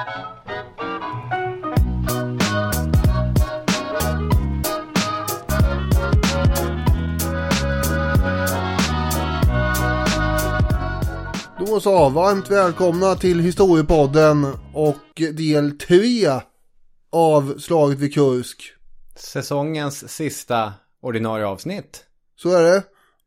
Då så, varmt välkomna till Historiepodden och del 3 av Slaget vid Kursk. Säsongens sista ordinarie avsnitt. Så är det.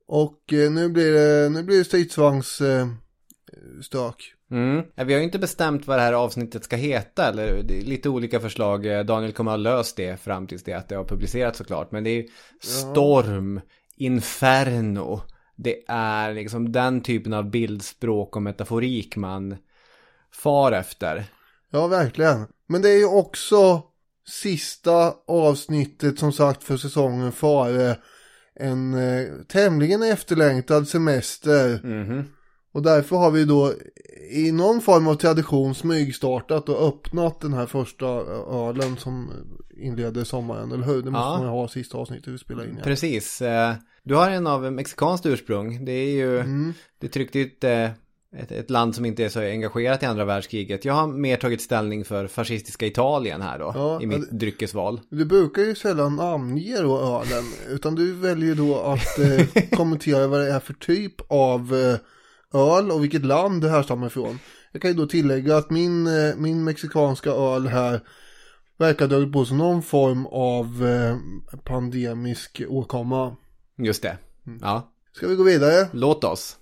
Och eh, nu blir det, nu blir det stridsvagnsstök. Mm. Vi har ju inte bestämt vad det här avsnittet ska heta, eller det är lite olika förslag. Eh, Daniel kommer att ha löst det fram tills det att det har publicerats såklart. Men det är Storm, Inferno. Det är liksom den typen av bildspråk och metaforik man far efter. Ja, verkligen. Men det är ju också sista avsnittet som sagt för säsongen före en eh, tämligen efterlängtad semester. Mhm. Och därför har vi då i någon form av tradition smygstartat och öppnat den här första ölen som inleder sommaren, eller hur? Det måste Ja. man ha sista avsnittet vi spelar in. Ja. Precis. Eh, Du har en av mexikanskt ursprung. Det är ju, Mm. det tryckte ut eh, ett, ett land som inte är så engagerat i andra världskriget. Jag har mer tagit ställning för fascistiska Italien här då, Ja, i mitt dryckesval. Du brukar ju sällan namnge då ölen, utan du väljer då att eh, kommentera vad det är för typ av eh, öl och vilket land det härstammar ifrån. Jag kan ju då tillägga att min, eh, min mexikanska öl här verkar dragit på någon form av eh, pandemisk åkomma. Just det. Mm. Ja, Ska vi gå vidare? låt oss.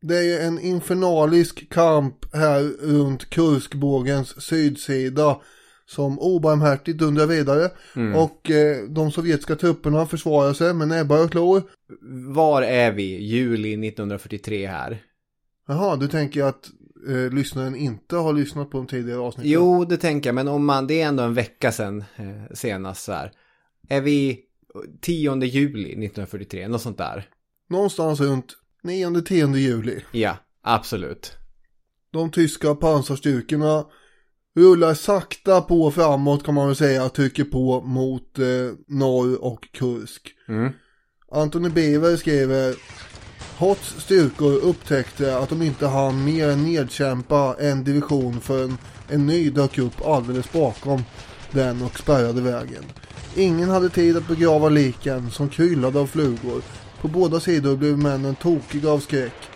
Det är ju en infernalisk kamp här runt Kurskbågens sydsida som obarmhärtigt dundrar vidare. Mm. Och eh, de sovjetiska trupperna försvarar sig med näbbar och klor. Var är vi juli 1943 här? Jaha, du tänker att eh, lyssnaren inte har lyssnat på de tidigare avsnitten? Jo, det tänker jag, men om man, det är ändå en vecka sedan eh, senast så här. Är vi 10 juli 1943, något sånt där? Någonstans runt 9-10 juli. Ja, absolut. De tyska pansarstyrkorna rullar sakta på framåt kan man väl säga. Trycker på mot eh, norr och Kursk. Mm. Antoni Bever skriver Hots styrkor upptäckte att de inte hann mer än nedkämpa en division förrän en ny dök upp alldeles bakom den och spärrade vägen. Ingen hade tid att begrava liken som kryllade av flugor. På båda sidor blev männen tokiga av skräck,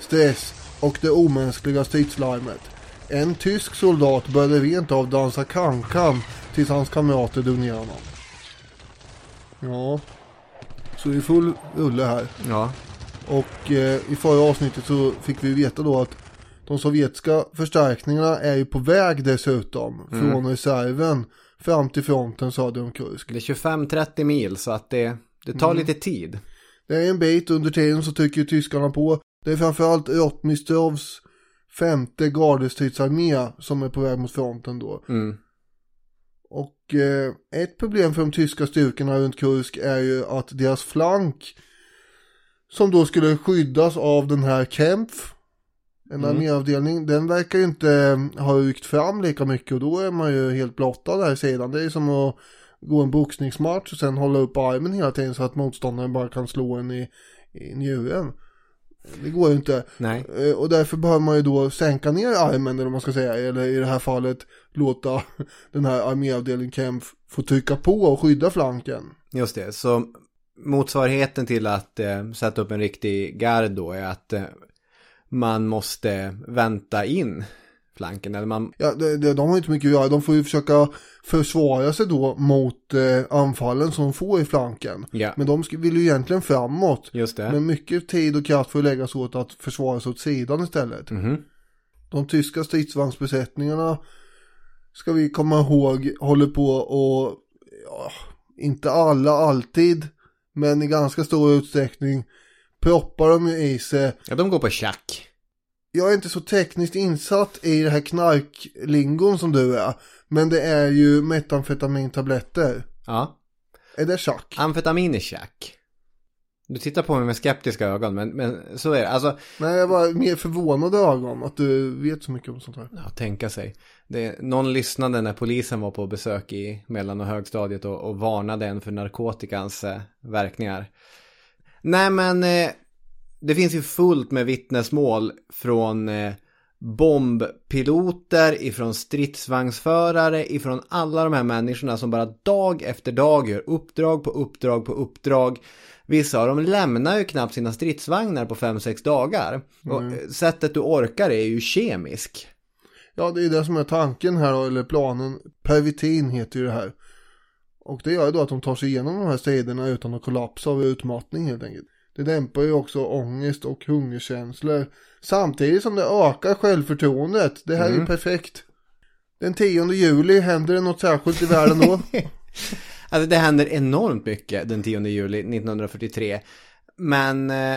stress och det omänskliga stridslarmet. En tysk soldat började rent av dansa kankan tills hans kamrater drog ner honom. Ja, så det är full rulle här. Ja. Och eh, i förra avsnittet så fick vi veta då att de sovjetiska förstärkningarna är ju på väg dessutom från reserven fram till fronten söder om Kursk. Det är 25-30 mil så att det, det tar lite tid. Det är en bit under tiden så trycker tyskarna på. Det är framförallt Rotmistrovs femte gardestridsarmé som är på väg mot fronten då. Mm. Och eh, ett problem för de tyska styrkorna runt Kursk är ju att deras flank som då skulle skyddas av den här Kempf en Mm. arméavdelning, den verkar ju inte eh, ha ryckt fram lika mycket och då är man ju helt blottad där sidan. Det är som att gå en boxningsmatch och sen hålla upp armen hela tiden så att motståndaren bara kan slå en i, i njuren. Det går ju inte. Nej. Eh, Och därför behöver man ju då sänka ner armen eller vad man ska säga. Eller i det här fallet låta den här arméavdelningen Kempf få trycka på och skydda flanken. Just det, så motsvarigheten till att eh, sätta upp en riktig gard då är att eh, man måste vänta in flanken. Eller man, Ja, det, det, de har inte mycket att göra. De får ju försöka försvara sig då mot eh, anfallen som de får i flanken. ja, Men de vill ju egentligen framåt. just det. Men mycket tid och kraft får läggas åt att försvara sig åt sidan istället. Mhm. De tyska stridsvagnsbesättningarna ska vi komma ihåg håller på och ja, inte alla alltid men i ganska stor utsträckning proppar de ju i sig. Ja, de går på tjack. Jag är inte så tekniskt insatt i det här knarklingon som du är. Men det är ju metamfetamintabletter. Ja. Är det tjack? Amfetamin är tjack. Du tittar på mig med skeptiska ögon, men, men så är det. Alltså, Nej, jag var mer förvånad ögon att du vet så mycket om sånt här. ja, tänka sig. Det, någon lyssnade när polisen var på besök i mellan och högstadiet och, och varnade en för narkotikans eh, verkningar. Nej, men eh, det finns ju fullt med vittnesmål från eh, bombpiloter, ifrån stridsvagnsförare, ifrån alla de här människorna som bara dag efter dag gör uppdrag på uppdrag på uppdrag. Vissa av dem lämnar ju knappt sina stridsvagnar på 5-6 dagar. Mm. Och sättet du orkar är ju kemisk. Ja, det är det som är tanken här då, eller planen. Pervitin heter ju det här. Och det gör ju då att de tar sig igenom de här striderna utan att kollapsa av utmattning helt enkelt. Det dämpar ju också ångest och hungerkänslor. Samtidigt som det ökar självförtroendet. Det här mm. är ju perfekt. Den 10 juli händer det något särskilt i världen då? alltså det händer enormt mycket den 10 juli 1943. Men eh,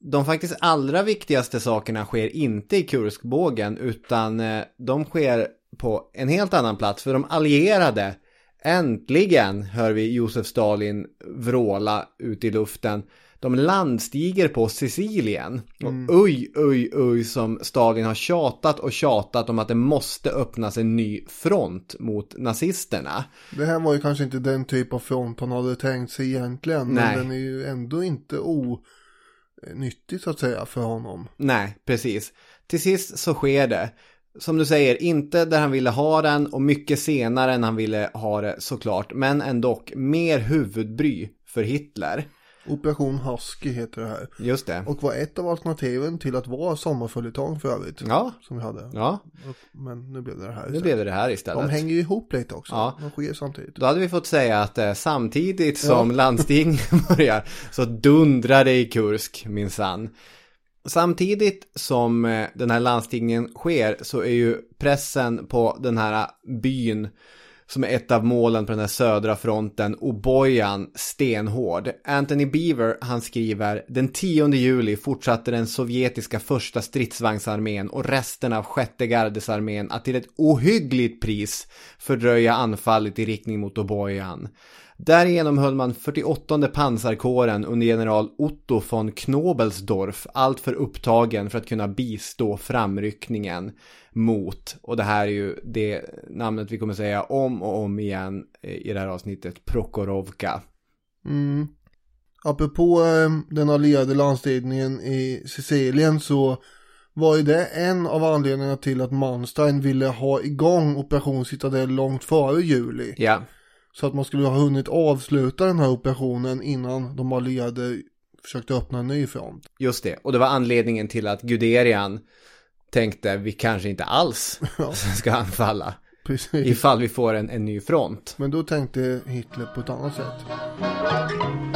de faktiskt allra viktigaste sakerna sker inte i Kurskbågen utan eh, de sker på en helt annan plats för de allierade Äntligen hör vi Josef Stalin vråla ut i luften. De landstiger på Sicilien. Mm. Och uj, uj, uj som Stalin har tjatat och tjatat om att det måste öppnas en ny front mot nazisterna. Det här var ju kanske inte den typ av front han hade tänkt sig egentligen. Nej. Men den är ju ändå inte nyttigt så att säga för honom. Nej, precis. Till sist så sker det som du säger, inte där han ville ha den och mycket senare än han ville ha det såklart. Men ändå mer huvudbry för Hitler. Operation Husky heter det här. Just det. Och var ett av alternativen till att vara sommarföljetong för övrigt. Ja. Som vi hade. Ja. Men nu blev det det här istället. Nu blev det det här istället. De hänger ju ihop lite också. Ja. De sker samtidigt. Då hade vi fått säga att eh, samtidigt som ja. landsting börjar så dundrar det i Kursk minsann. Samtidigt som eh, den här landstingen sker så är ju pressen på den här byn som är ett av målen på den här södra fronten, Obojan, stenhård. Anthony Beaver, han skriver, den 10 juli fortsatte den sovjetiska första stridsvagnsarmén och resten av sjätte gardesarmén att till ett ohyggligt pris fördröja anfallet i riktning mot Obojan. Därigenom höll man 48 pansarkåren under general Otto von Knobelsdorf alltför upptagen för att kunna bistå framryckningen mot, och det här är ju det namnet vi kommer säga om och om igen i det här avsnittet, Prokorovka. Mm. Apropå eh, den allierade landstidningen i Sicilien så var ju det en av anledningarna till att Manstein ville ha igång Operation Citadel långt före juli. Ja. Så att man skulle ha hunnit avsluta den här operationen innan de allierade försökte öppna en ny front. Just det, och det var anledningen till att Guderian tänkte vi kanske inte alls ja. ska anfalla. Precis. Ifall vi får en, en ny front. Men då tänkte Hitler på ett annat sätt.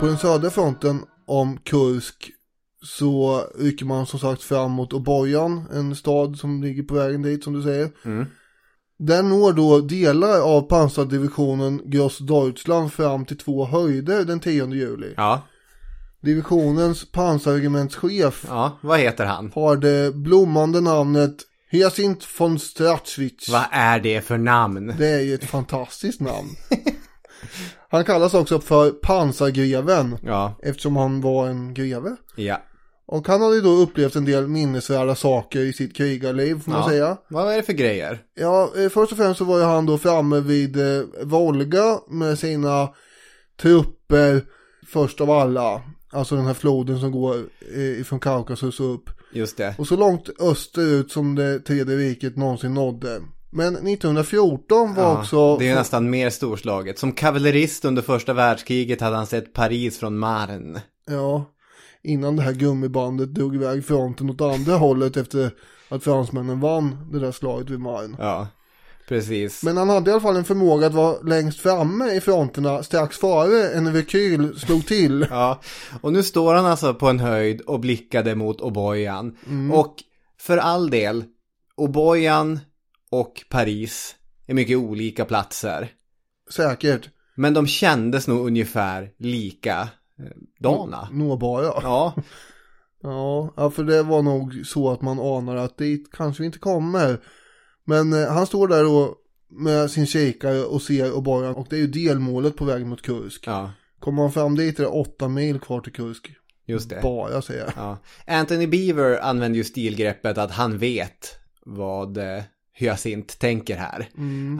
På den södra fronten om Kursk så rycker man som sagt fram mot Obojan, en stad som ligger på vägen dit som du säger. Mm. Där når då delar av pansardivisionen Gross Deutschland fram till två höjder den 10 juli. Ja, Divisionens pansarregementschef ja, vad heter han? har det blommande namnet Hyacint von Strachwitz. Vad är det för namn? Det är ju ett fantastiskt namn. Han kallas också för pansargreven Ja, eftersom han var en greve. ja. Och han hade då upplevt en del minnesvärda saker i sitt krigarliv får man ja. säga. Vad är det för grejer? Ja, eh, först och främst så var ju han då framme vid eh, Volga med sina trupper först av alla. Alltså den här floden som går eh, ifrån Kaukasus upp. Just det. Och så långt österut som det tredje riket någonsin nådde. Men 1914 var Ja, också... det är nästan mer storslaget. Som kavallerist under första världskriget hade han sett Paris från Marne. Ja, innan det här gummibandet drog iväg fronten åt andra hållet efter att fransmännen vann det där slaget vid Marne. Ja, precis. Men han hade i alla fall en förmåga att vara längst framme i fronterna strax före en rekyl slog till. Ja, och nu står han alltså på en höjd och blickade mot Obojan. Och för all del, Obojan och Paris är mycket olika platser. Säkert. Men de kändes nog ungefär lika eh. Nåbara. Ja, Ja, ja, för det var nog så att man anar att dit kanske vi inte kommer. Men eh, han står där då med sin kikare och ser Obojan och det är ju delmålet på väg mot Kursk. ja, Kommer man fram dit är det åtta mil kvar till Kursk. just det. Bara säger. Ja. Anthony Beaver använder ju stilgreppet att han vet vad eh, Hyacint tänker här.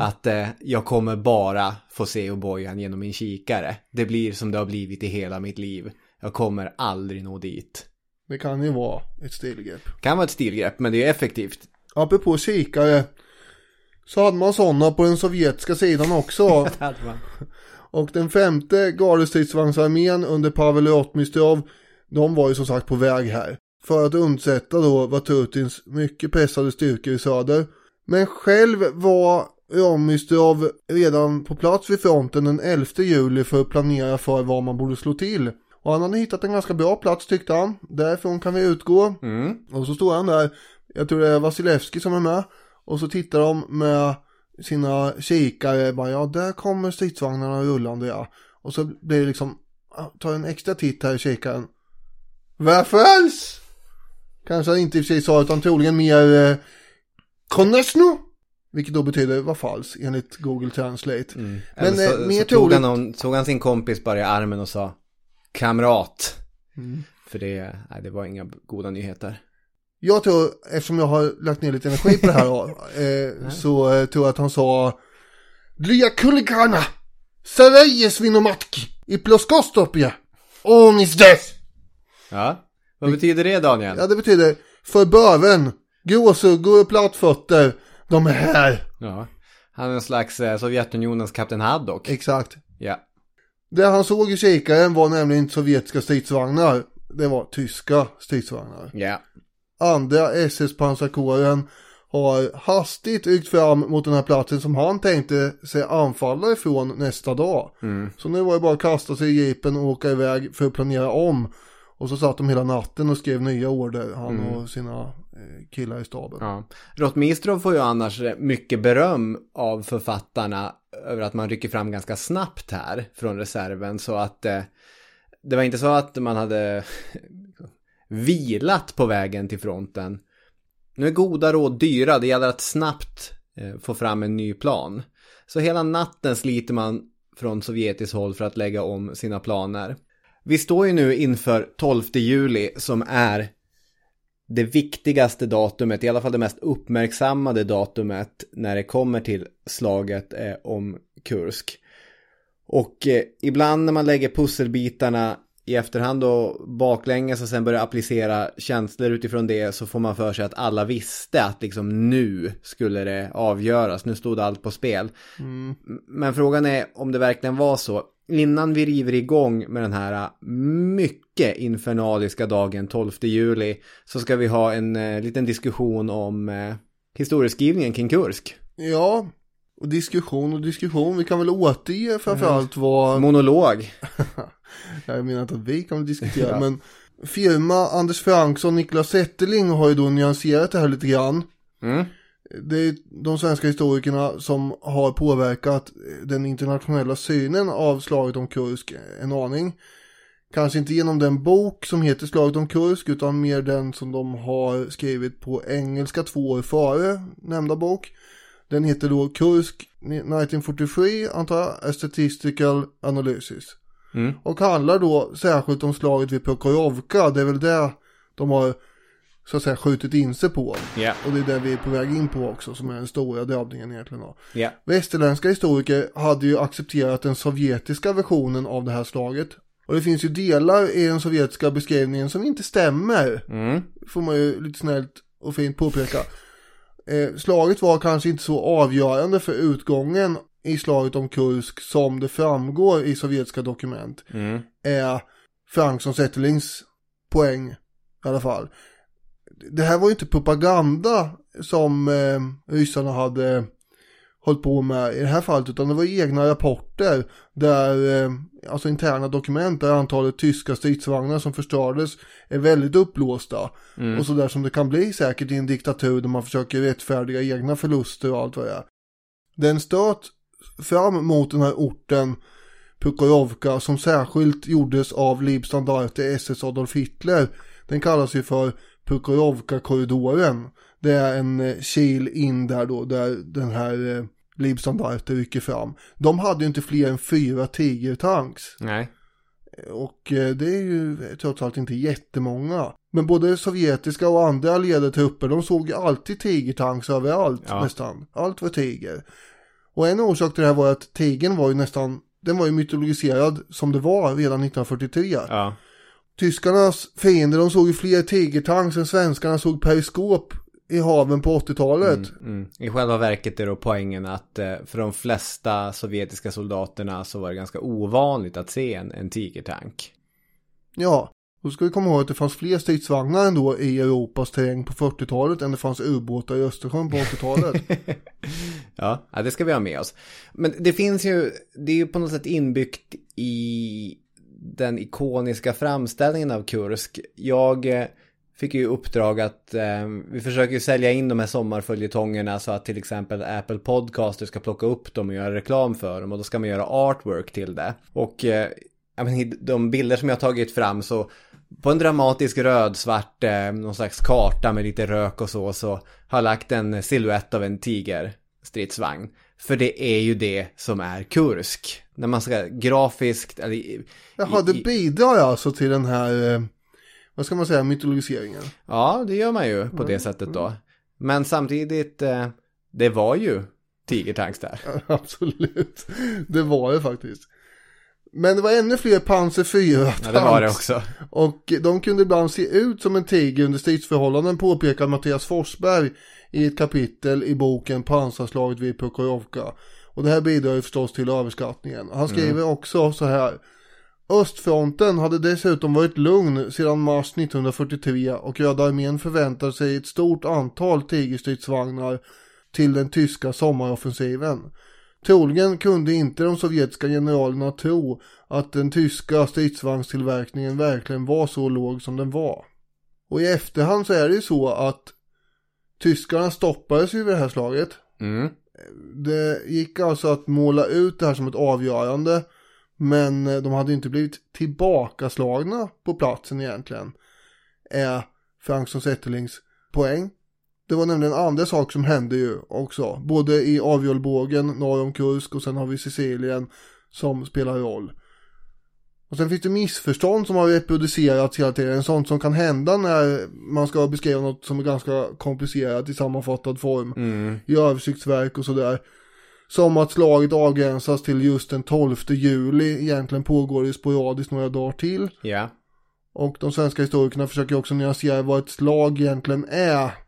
Att eh, jag kommer bara få se Obojan genom min kikare. Det blir som det har blivit i hela mitt liv. Jag kommer aldrig nå dit. Det kan ju vara ett stilgrepp. Kan vara ett stilgrepp, men det är effektivt. Apropå kikare. Så hade man sådana på den sovjetiska sidan också. Och den femte gardestridsvagnsarmén under Pavel Rotmistrov, de var ju som sagt på väg här. För att undsätta då Vatutins mycket pressade styrkor i söder. Men själv var Romistrov redan på plats vid fronten den 11 juli för att planera för var man borde slå till. Och han hade hittat en ganska bra plats tyckte han. Därifrån kan vi utgå. Mm. Och så står han där, jag tror det är Vasilevski som är med. Och så tittar de med sina kikare, bara, ja där kommer stridsvagnarna rullande ja. Och så blir det liksom, tar en extra titt här i kikaren. Varför? Kanske han inte i och för sig sa utan troligen mer eh, Konesno. Vilket då betyder vad falskt enligt Google Translate. Men Eller så, eh, mer så tog, troligt. han, tog han sin kompis bara i armen och sa Kamrat. Mm. För det, nej, det var inga goda nyheter. Jag tror, eftersom jag har lagt ner lite energi på det här eh, så eh, tror jag att han sa Dlia kulikana, Sarajes vinomatki, i ploskostopia, onisdes. Ja, vad betyder det Daniel? Ja, det betyder för böven, gråsuggor och plattfötter, de är här. Ja. Han är en slags eh, Sovjetunionens Kapten Haddock. Exakt. Ja. Det han såg i kikaren var nämligen inte sovjetiska stridsvagnar, det var tyska stridsvagnar. Ja. Andra SS-pansarkåren har hastigt ryckt fram mot den här platsen som han tänkte sig anfalla ifrån nästa dag. Så nu var det bara att kasta sig i jeepen och åka iväg för att planera om. Och så satt de hela natten och skrev nya order, han och sina eh, killar i staben. ja. Rotmistrov får ju annars eh, mycket beröm av författarna över att man rycker fram ganska snabbt här från reserven. Så att eh, det var inte så att man hade vilat på vägen till fronten. Nu är goda råd dyra, det gäller att snabbt eh, få fram en ny plan. Så hela natten sliter man från sovjetiskt håll för att lägga om sina planer. Vi står ju nu inför 12 juli som är det viktigaste datumet, i alla fall det mest uppmärksammade datumet när det kommer till slaget eh, om Kursk. Och eh, ibland när man lägger pusselbitarna i efterhand och baklänges och sen börjar applicera känslor utifrån det så får man för sig att alla visste att liksom nu skulle det avgöras, nu stod allt på spel. M- Men frågan är om det verkligen var så. Innan vi river igång med den här äh, mycket infernaliska dagen 12 juli så ska vi ha en eh, liten diskussion om eh, historieskrivningen kring Kursk. Ja, och diskussion och diskussion. Vi kan väl återge framförallt vad... Monolog. Jag menar inte att vi kan diskutera, Ja. men firma Anders Franksson Niklas Zetterling har ju då nyanserat det här lite grann. Mm. det är de svenska historikerna som har påverkat den internationella synen av slaget om Kursk en aning. Kanske inte genom den bok som heter Slaget om Kursk utan mer den som de har skrivit på engelska två år före nämnda bok. Den heter då Kursk 1943 antar jag, A Statistical Analysis. Mm. Och handlar då särskilt om slaget vid Prokhorovka, det är väl det de har så att säga skjutit in sig på. Yeah. Och det är det vi är på väg in på också som är den stora drabbningen egentligen. Yeah. Västerländska historiker hade ju accepterat den sovjetiska versionen av det här slaget. Och det finns ju delar i den sovjetiska beskrivningen som inte stämmer. Mm. Får man ju lite snällt och fint påpeka. Eh, slaget var kanske inte så avgörande för utgången i slaget om Kursk som det framgår i sovjetiska dokument. Mm. Är Frankson Zetterlings poäng i alla fall. Det här var ju inte propaganda som eh, ryssarna hade hållit på med i det här fallet utan det var egna rapporter där, eh, alltså interna dokument där antalet tyska stridsvagnar som förstördes är väldigt upplåsta. Mm. Och sådär som det kan bli säkert i en diktatur där man försöker rättfärdiga egna förluster och allt vad det är. Den stöt fram mot den här orten Pukorovka som särskilt gjordes av Liebstandarte SS Adolf Hitler. Den kallas ju för Pukorovka-korridoren. Det är en eh, kil in där då, där den här eh, Liebstandarte rycker fram. De hade ju inte fler än fyra tigertanks. Nej. Och eh, det är ju trots allt inte jättemånga. Men både sovjetiska och andra allierade trupper, de såg ju alltid tigertanks överallt Ja. nästan. Allt var tiger. Och en orsak till det här var att tigern var ju nästan, den var ju mytologiserad som det var redan 1943. Ja. Tyskarnas fiender, de såg ju fler tigertanks än svenskarna såg periskop i haven på 80-talet. Mm. I själva verket är då poängen att eh, för de flesta sovjetiska soldaterna så var det ganska ovanligt att se en, en tigertank. Ja, då ska vi komma ihåg att det fanns fler stridsvagnar ändå i Europas terräng på 40-talet än det fanns ubåtar i Östersjön på 80-talet. Ja, det ska vi ha med oss. Men det finns ju, det är ju på något sätt inbyggt i den ikoniska framställningen av Kursk. Jag eh, fick ju uppdrag att eh, vi försöker ju sälja in de här sommarföljetongerna så att till exempel Apple Podcaster ska plocka upp dem och göra reklam för dem och då ska man göra artwork till det. Och eh, i de bilder som jag har tagit fram så på en dramatisk röd-svart eh, någon slags karta med lite rök och så så har lagt en silhuett av en tigerstridsvagn. För det är ju det som är Kursk. När man ska grafiskt, eller i- Jaha, det bidrar alltså till den här, eh, vad ska man säga, mytologiseringen. Ja, det gör man ju på det sättet då. Men samtidigt, eh, det var ju tigertanks där. Absolut, det var det faktiskt. Men det var ännu fler Panzer 4 Ja, det var det också. Och de kunde ibland se ut som en tiger under stridsförhållanden påpekar Mattias Forsberg i ett kapitel i boken Pansarslaget vid Prokhorovka. Och det här bidrar ju förstås till överskattningen. Han skriver också så här. Östfronten hade dessutom varit lugn sedan mars 1943 och Röda armén förväntade sig ett stort antal tigerstridsvagnar till den tyska sommaroffensiven. Troligen kunde inte de sovjetiska generalerna tro att den tyska stridsvagnstillverkningen verkligen var så låg som den var. Och i efterhand så är det ju så att tyskarna stoppades ju vid det här slaget. Mm. Det gick alltså att måla ut det här som ett avgörande. Men de hade inte blivit tillbakaslagna på platsen egentligen. Är Frankson Zetterlings poäng. Det var nämligen andra saker som hände ju också. Både i avgörbågen norr om Kursk och sen har vi Sicilien som spelar roll. Och sen finns det missförstånd som har reproducerats hela tiden. Sånt som kan hända när man ska beskriva något som är ganska komplicerat i sammanfattad form. Mm. I översiktsverk och sådär. Som att slaget avgränsas till just den 12 juli. Egentligen pågår det sporadiskt några dagar till. Ja. Och de svenska historikerna försöker också nyansera vad ett slag egentligen är.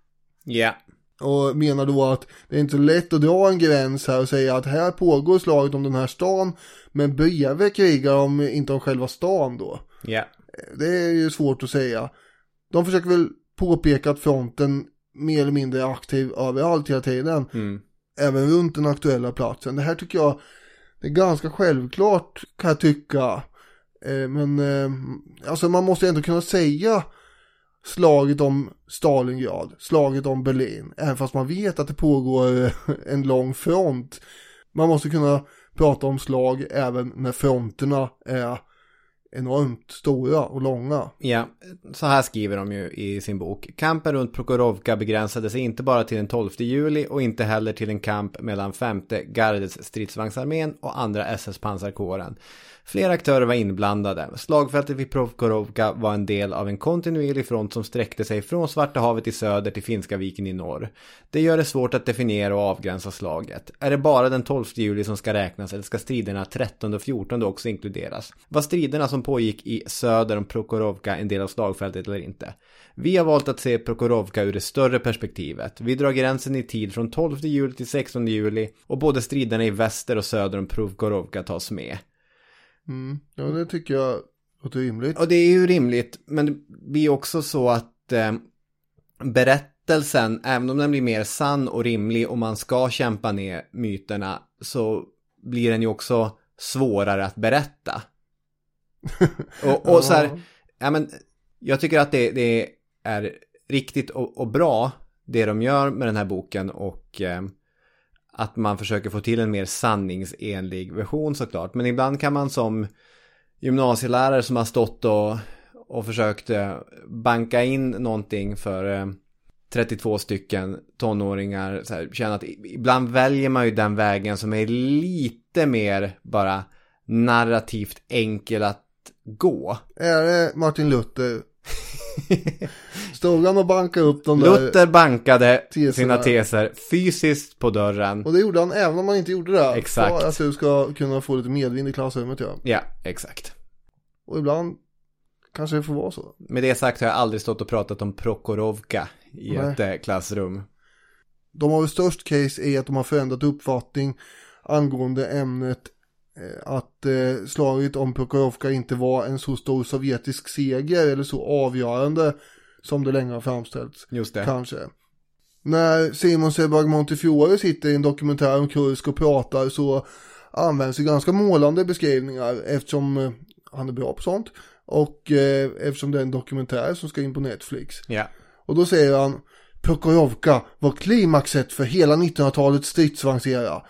Ja. Och menar då att det är inte så lätt att dra en gräns här och säga att här pågår slaget om den här stan. Men bredvid krigar de inte om själva stan då. Ja. Det är ju svårt att säga. De försöker väl påpeka att fronten mer eller mindre är aktiv överallt hela tiden. Mm. Även runt den aktuella platsen. Det här tycker jag det är ganska självklart kan jag tycka. Eh, men eh, alltså man måste ändå kunna säga slaget om Stalingrad, slaget om Berlin, även fast man vet att det pågår eh, en lång front. Man måste kunna prata om slag även när fronterna är enormt stora och långa. Ja, så här skriver de ju i sin bok. Kampen runt Prokhorovka begränsade sig inte bara till den 12 juli och inte heller till en kamp mellan femte gardets stridsvagnsarmén och andra SS-pansarkåren. Flera aktörer var inblandade. Slagfältet vid Provkorovka var en del av en kontinuerlig front som sträckte sig från Svarta havet i söder till Finska viken i norr. Det gör det svårt att definiera och avgränsa slaget. Är det bara den 12 juli som ska räknas eller ska striderna 13 och 14 också inkluderas? Var striderna som pågick i söder om Prokorovka en del av slagfältet eller inte? Vi har valt att se Prokorovka ur det större perspektivet. Vi drar gränsen i tid från 12 juli till 16 juli och både striderna i väster och söder om Prokorovka tas med. Mm. Ja, det tycker jag låter rimligt. Och det är ju rimligt, men det blir också så att eh, berättelsen, även om den blir mer sann och rimlig och man ska kämpa ner myterna, så blir den ju också svårare att berätta. och, och så här, ja men, jag tycker att det, det är riktigt och, och, bra det de gör med den här boken och eh, att man försöker få till en mer sanningsenlig version såklart. Men ibland kan man som gymnasielärare som har stått och, och försökt eh, banka in någonting för eh, 32 stycken tonåringar så här, känna att ibland väljer man ju den vägen som är lite mer bara narrativt enkel att gå. Är det Martin Luther Stod han och bankade upp de där Luther bankade teserna. sina teser fysiskt på dörren. Och det gjorde han även om han inte gjorde det. Exakt. För att du ska kunna få lite medvind i klassrummet ja. Ja, exakt. Och ibland kanske det får vara så. Med det sagt har jag aldrig stått och pratat om Prokhorovka i Nej. ett eh, klassrum. De har väl störst case i att de har förändrat uppfattning angående ämnet att eh, slaget om Prokhorovka inte var en så stor sovjetisk seger eller så avgörande som det länge har framställts. Just det. Kanske. När Simon Sebag Montefiore sitter i en dokumentär om Kursk och pratar så används ju ganska målande beskrivningar eftersom eh, han är bra på sånt. Och eh, eftersom det är en dokumentär som ska in på Netflix. Ja. Och då säger han Prokhorovka var klimaxet för hela 1900-talets stridsvagnsera.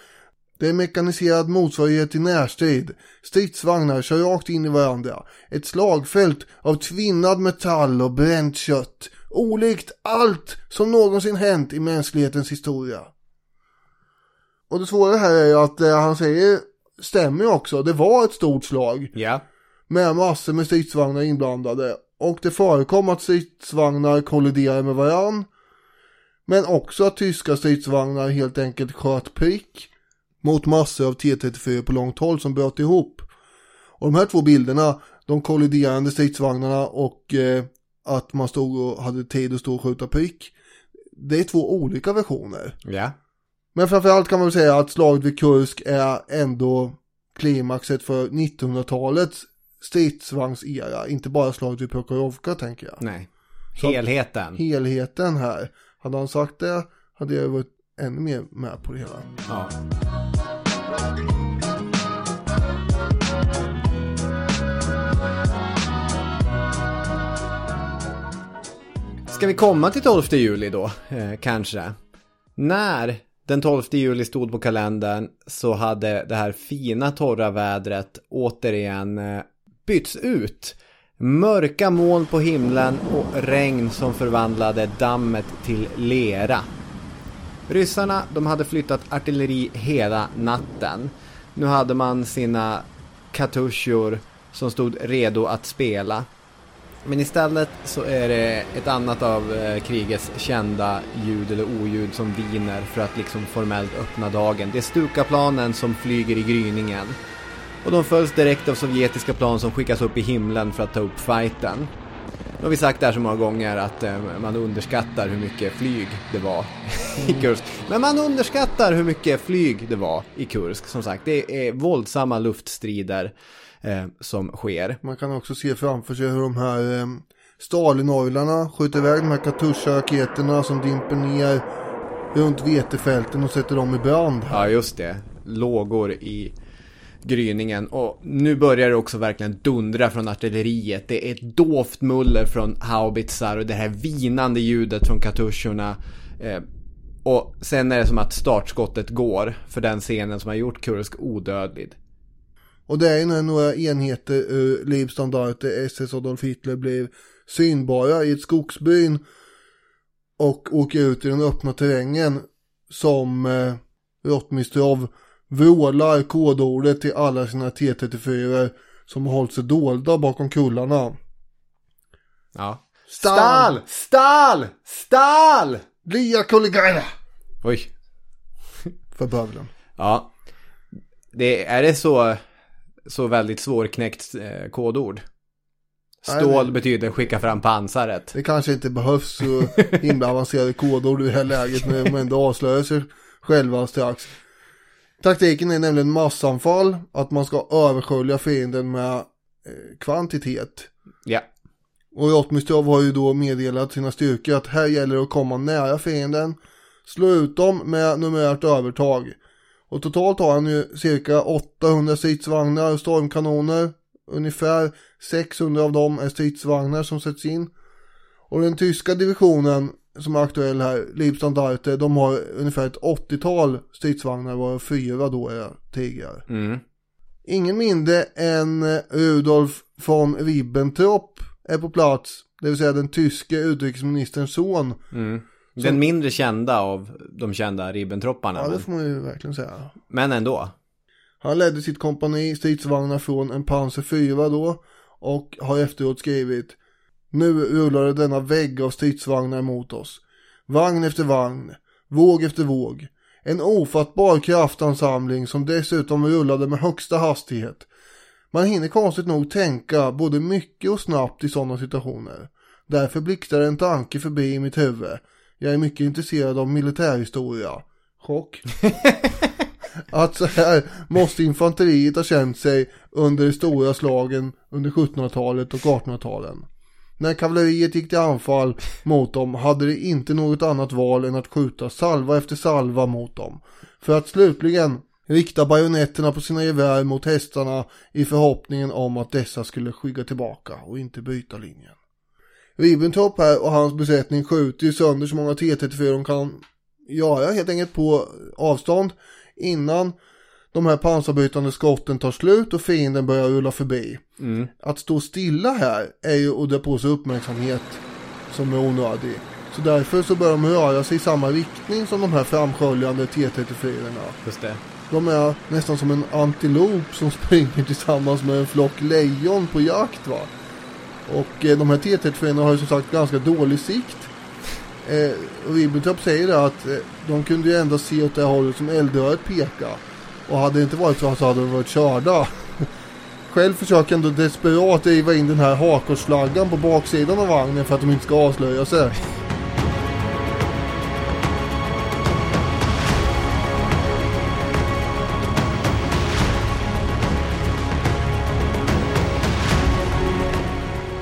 Det är mekaniserad motsvarighet till närstrid. Stridsvagnar kör rakt in i varandra. Ett slagfält av tvinnad metall och bränt kött. Olikt allt som någonsin hänt i mänsklighetens historia. Och det svåra här är att det han säger stämmer också. Det var ett stort slag. Ja. Med massor med stridsvagnar inblandade. Och det förekom att stridsvagnar kolliderade med varann. Men också att tyska stridsvagnar helt enkelt sköt prick mot massor av T34 på långt håll som bröt ihop. Och de här två bilderna, de kolliderande stridsvagnarna och eh, att man stod och hade tid att stå och skjuta prick. Det är två olika versioner. Ja. Men framförallt kan man säga att slaget vid Kursk är ändå klimaxet för 1900-talets stridsvagnsera. Inte bara slaget vid Prokhorovka tänker jag. Nej. Helheten. Så, helheten här. Hade han sagt det hade jag varit ännu mer med på det hela. Ja. Ska vi komma till 12 juli då, eh, kanske? När den 12 juli stod på kalendern så hade det här fina torra vädret återigen eh, bytts ut. Mörka moln på himlen och regn som förvandlade dammet till lera. Ryssarna, de hade flyttat artilleri hela natten. Nu hade man sina katusjor som stod redo att spela. Men istället så är det ett annat av eh, krigets kända ljud eller oljud som viner för att liksom formellt öppna dagen. Det är Stukaplanen som flyger i gryningen. Och de följs direkt av sovjetiska plan som skickas upp i himlen för att ta upp fighten. Nu har vi sagt det här så många gånger att eh, man underskattar hur mycket flyg det var i Kursk. Men man underskattar hur mycket flyg det var i Kursk. Som sagt, det är våldsamma luftstrider eh, som sker. Man kan också se framför sig hur de här eh, Stalinoilarna skjuter iväg de här Katusha-raketerna som dimper ner runt vetefälten och sätter dem i brand. Ja, just det. Lågor i gryningen. Och nu börjar det också verkligen dundra från artilleriet. Det är ett dovt muller från haubitsar och det här vinande ljudet från katuscherna. Eh, och sen är det som att startskottet går för den scenen som har gjort Kursk odödlig. Och det är när några enheter ur livstandardet SS Adolf Hitler blev synbara i ett skogsbyn och åker ut i den öppna terrängen som eh, Rotmistrov vrålar kodordet till alla sina T34 som har hållit sig dolda bakom kullarna. Ja. Stall! Stall! Stall! Lia kollegana! Oj. För bövelen. Ja. Det, är det så, så väldigt svårknäckt eh, kodord? Stål Nej, betyder skicka fram pansaret. Det kanske inte behövs så himla avancerade kodord i det här läget när de ändå avslöjar sig själva strax. Taktiken är nämligen massanfall, att man ska överskölja fienden med eh, kvantitet. Ja. Och Rotmistrov har ju då meddelat sina styrkor att här gäller det att komma nära fienden, slå ut dem med numerärt övertag. Och totalt har han ju cirka 800 stridsvagnar och stormkanoner. Ungefär 600 av dem är stridsvagnar som sätts in. Och den tyska divisionen som är aktuell här, Liebstandarte, de har ungefär ett 80-tal stridsvagnar varav fyra då är tigrar. Mm. Ingen mindre än Rudolf von Ribbentrop är på plats, det vill säga den tyske utrikesministerns son. Mm. Den mindre kända av de kända Ribbentropparna. Ja, det får man ju verkligen säga. men ändå. Han ledde sitt kompani stridsvagnar från en Panzer 4 då och har efteråt skrivit Nu rullade denna vägg av stridsvagnar mot oss. Vagn efter vagn, våg efter våg. En ofattbar kraftansamling som dessutom rullade med högsta hastighet. Man hinner konstigt nog tänka både mycket och snabbt i sådana situationer. Därför blixtrar en tanke förbi i mitt huvud. Jag är mycket intresserad av militärhistoria. Chock. Att så här måste infanteriet ha känt sig under de stora slagen under 1700-talet och 1800-talen. När kavalleriet gick till anfall mot dem hade de inte något annat val än att skjuta salva efter salva mot dem. För att slutligen rikta bajonetterna på sina gevär mot hästarna i förhoppningen om att dessa skulle skygga tillbaka och inte bryta linjen. Ribbentrop här och hans besättning skjuter ju sönder så många T34 de kan göra helt enkelt på avstånd innan de här pansarbrytande skotten tar slut och fienden börjar rulla förbi. Att stå stilla här är ju att dra på sig uppmärksamhet som är onödig. Så därför så bör de röra sig i samma riktning som de här framsköljande T34. Just det. De är nästan som en antilop som springer tillsammans med en flock lejon på jakt va. Och eh, de här T34 har ju som sagt ganska dålig sikt. Eh, och Ribbentrop säger det att eh, de kunde ju ändå se åt det hållet som eldröret pekade. Och hade det inte varit så så hade de varit körda. Själv försöker jag ändå desperat driva in den här hakorslaggan på baksidan av vagnen för att de inte ska avslöja sig.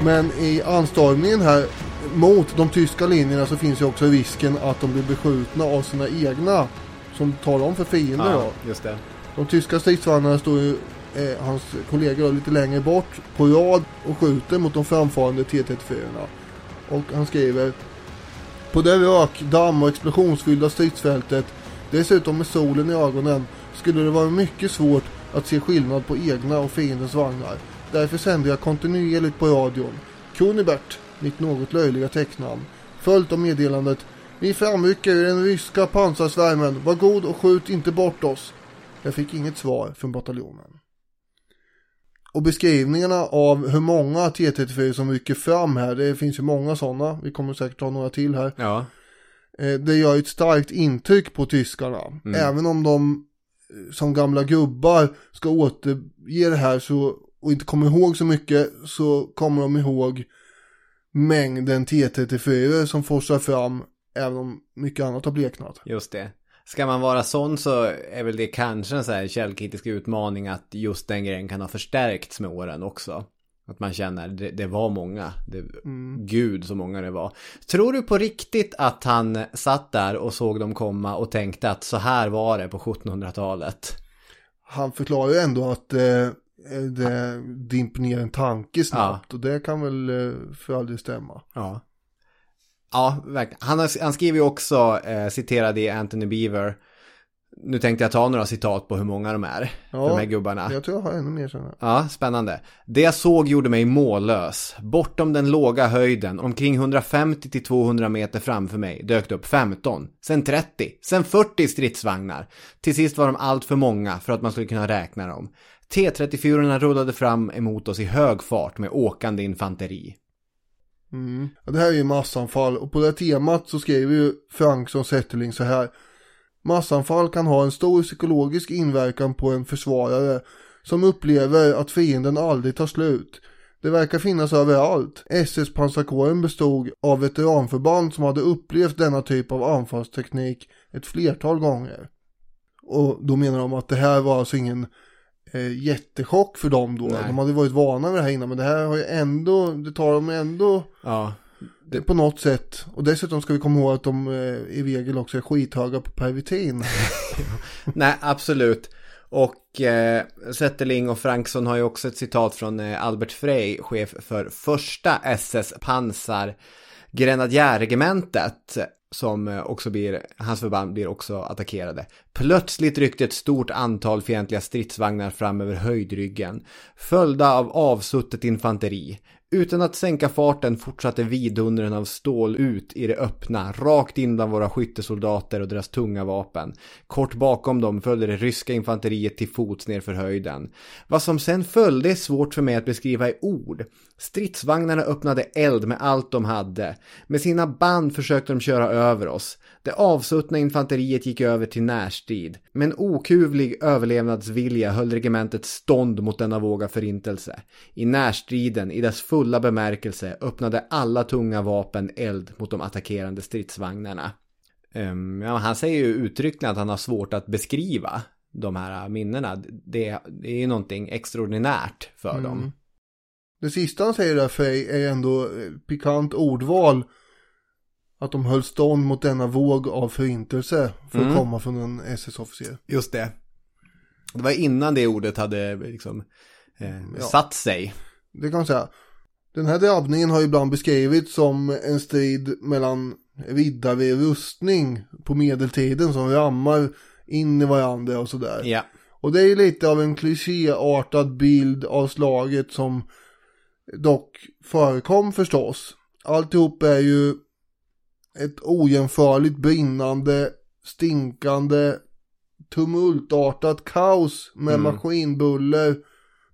Men i anstormningen här mot de tyska linjerna så finns ju också risken att de blir beskjutna av sina egna som tar dem för fiender då. Ja, just det. De tyska stridsvagnarna står ju eh, hans kollegor lite längre bort på rad och skjuter mot de framfarande T34. Och han skriver På det rök, damm och explosionsfyllda stridsfältet dessutom med solen i ögonen skulle det vara mycket svårt att se skillnad på egna och fiendens vagnar. Därför sände jag kontinuerligt på radion. Kunibert, mitt något löjliga tecknamn. Följt av meddelandet Vi framrycker i den ryska pansarsvärmen. Var god och skjut inte bort oss. Jag fick inget svar från bataljonen. Och beskrivningarna av hur många T34 som rycker fram här, det finns ju många sådana, vi kommer säkert ha några till här. Ja. Eh, Det gör ett starkt intryck på tyskarna. Även om de eh, som gamla gubbar ska återge det här så, och inte kommer ihåg så mycket så kommer de ihåg mängden T34 som forsar fram även om mycket annat har bleknat. Just det. Ska man vara sån så är väl det kanske en så här källkritisk utmaning att just den grejen kan ha förstärkts med åren också. Att man känner, det, det var många. Det, Gud så många det var. Tror du på riktigt att han satt där och såg dem komma och tänkte att så här var det på 1700-talet? han förklarar ju ändå att eh, det dimper ner en tanke snabbt. Ja. Och det kan väl eh, för aldrig stämma. Ja. Ja, verkligen. Han, har, han skriver ju också, eh, citerad i Anthony Beaver, nu tänkte jag ta några citat på hur många de är, ja, de här gubbarna. Jag tror jag har ännu mer sådana. Ja, spännande. Det jag såg gjorde mig mållös. Bortom den låga höjden, omkring 150 200 meter framför mig, dök det upp 15, sen 30, sen 40 stridsvagnar. Till sist var de allt för många för att man skulle kunna räkna dem. T34 rullade fram emot oss i hög fart med åkande infanteri. Mm. Ja, det här är ju massanfall och på det temat så skriver ju Frankson Zetterling så här. Massanfall kan ha en stor psykologisk inverkan på en försvarare som upplever att fienden aldrig tar slut. Det verkar finnas överallt. SS pansarkåren bestod av veteranförband som hade upplevt denna typ av anfallsteknik ett flertal gånger. Och då menar de att det här var alltså ingen eh, jättechock för dem då. Nej. De hade varit vana med det här innan men det här har ju ändå, det tar dem ändå ja. det... på något sätt. Och dessutom ska vi komma ihåg att de eh, i regel också är skithöga på pervitin. Nej, absolut. Och eh, Zetterling och Frankson har ju också ett citat från eh, Albert Frey, chef för första SS pansar grenadjärregementet som eh, också blir, hans förband blir också attackerade. Plötsligt ryckte ett stort antal fientliga stridsvagnar fram över höjdryggen, följda av avsuttet infanteri. Utan att sänka farten fortsatte vidundren av stål ut i det öppna, rakt in bland våra skyttesoldater och deras tunga vapen. Kort bakom dem följde det ryska infanteriet till fots ner för höjden. Vad som sen följde är svårt för mig att beskriva i ord. Stridsvagnarna öppnade eld med allt de hade. Med sina band försökte de köra över oss. Det avsuttna infanteriet gick över till närstrid. Med en okuvlig överlevnadsvilja höll regementet stånd mot denna våg av förintelse. I närstriden, i dess fulla bemärkelse, öppnade alla tunga vapen eld mot de attackerande stridsvagnarna. Um, ja, han säger ju uttryckligen att han har svårt att beskriva de här minnena. Det, det är ju någonting extraordinärt för mm. dem. Det sista han säger där Faye, är ändå eh, pikant ordval. Att de höll stånd mot denna våg av förintelse för mm. att komma från en SS-officer. Just det. Det var innan det ordet hade liksom eh, ja. satt sig. Det kan man säga. Den här drabbningen har ibland beskrivits som en strid mellan riddare i rustning på medeltiden som rammar in i varandra och sådär. Ja. Och det är lite av en klichéartad bild av slaget som dock förekom förstås. Alltihop är ju ett ojämförligt brinnande, stinkande, tumultartat kaos med mm. maskinbuller.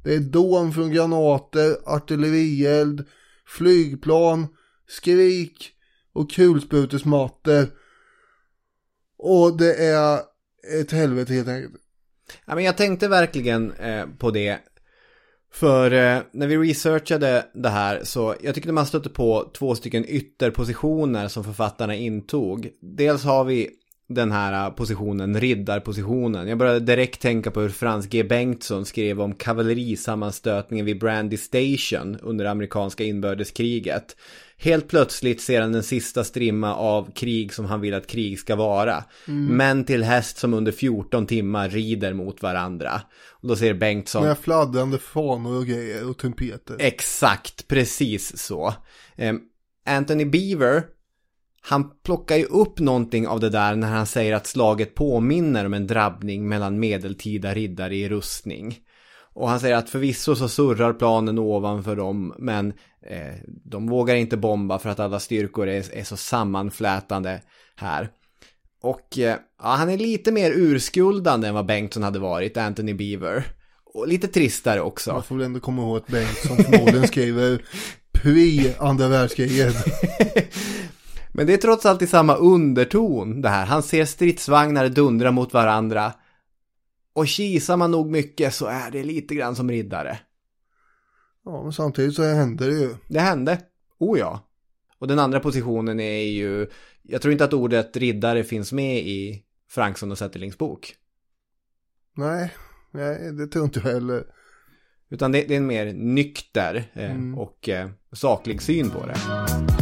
Det är dån från granater, artillerield, flygplan, skrik och kulsprutesmattor. Och det är ett helvete helt enkelt. Ja, men jag tänkte verkligen eh, på det för eh, när vi researchade det här så jag tyckte man stötte på två stycken ytterpositioner som författarna intog. Dels har vi den här positionen, riddarpositionen. Jag började direkt tänka på hur Frans G. Bengtsson skrev om kavallerisammanstötningen vid Brandy Station under amerikanska inbördeskriget. Helt plötsligt ser han den sista strimma av krig som han vill att krig ska vara. Mm. Män till häst som under 14 timmar rider mot varandra. Och då säger Bengtsson... Med fladdrande fanor och grejer och trumpeter. Exakt, precis så. Um, Anthony Beaver, han plockar ju upp någonting av det där när han säger att slaget påminner om en drabbning mellan medeltida riddare i rustning. Och han säger att förvisso så surrar planen ovanför dem, men eh, de vågar inte bomba för att alla styrkor är, är så sammanflätande här. Och eh, ja, han är lite mer urskuldande än vad Bengtsson hade varit, Anthony Beaver. Och lite tristare också. Man får väl ändå komma ihåg att Bengtsson förmodligen skriver pri andra världskriget. Men det är trots allt i samma underton det här. Han ser stridsvagnar dundra mot varandra. Och kisar man nog mycket så är det lite grann som riddare. Ja, men samtidigt så hände det ju. Det hände. Oh ja. Och den andra positionen är ju, jag tror inte att ordet riddare finns med i Frankson och Zetterlings bok. Nej, nej, det tror inte jag heller. Utan det, det är en mer nykter eh, mm. och eh, saklig syn på det.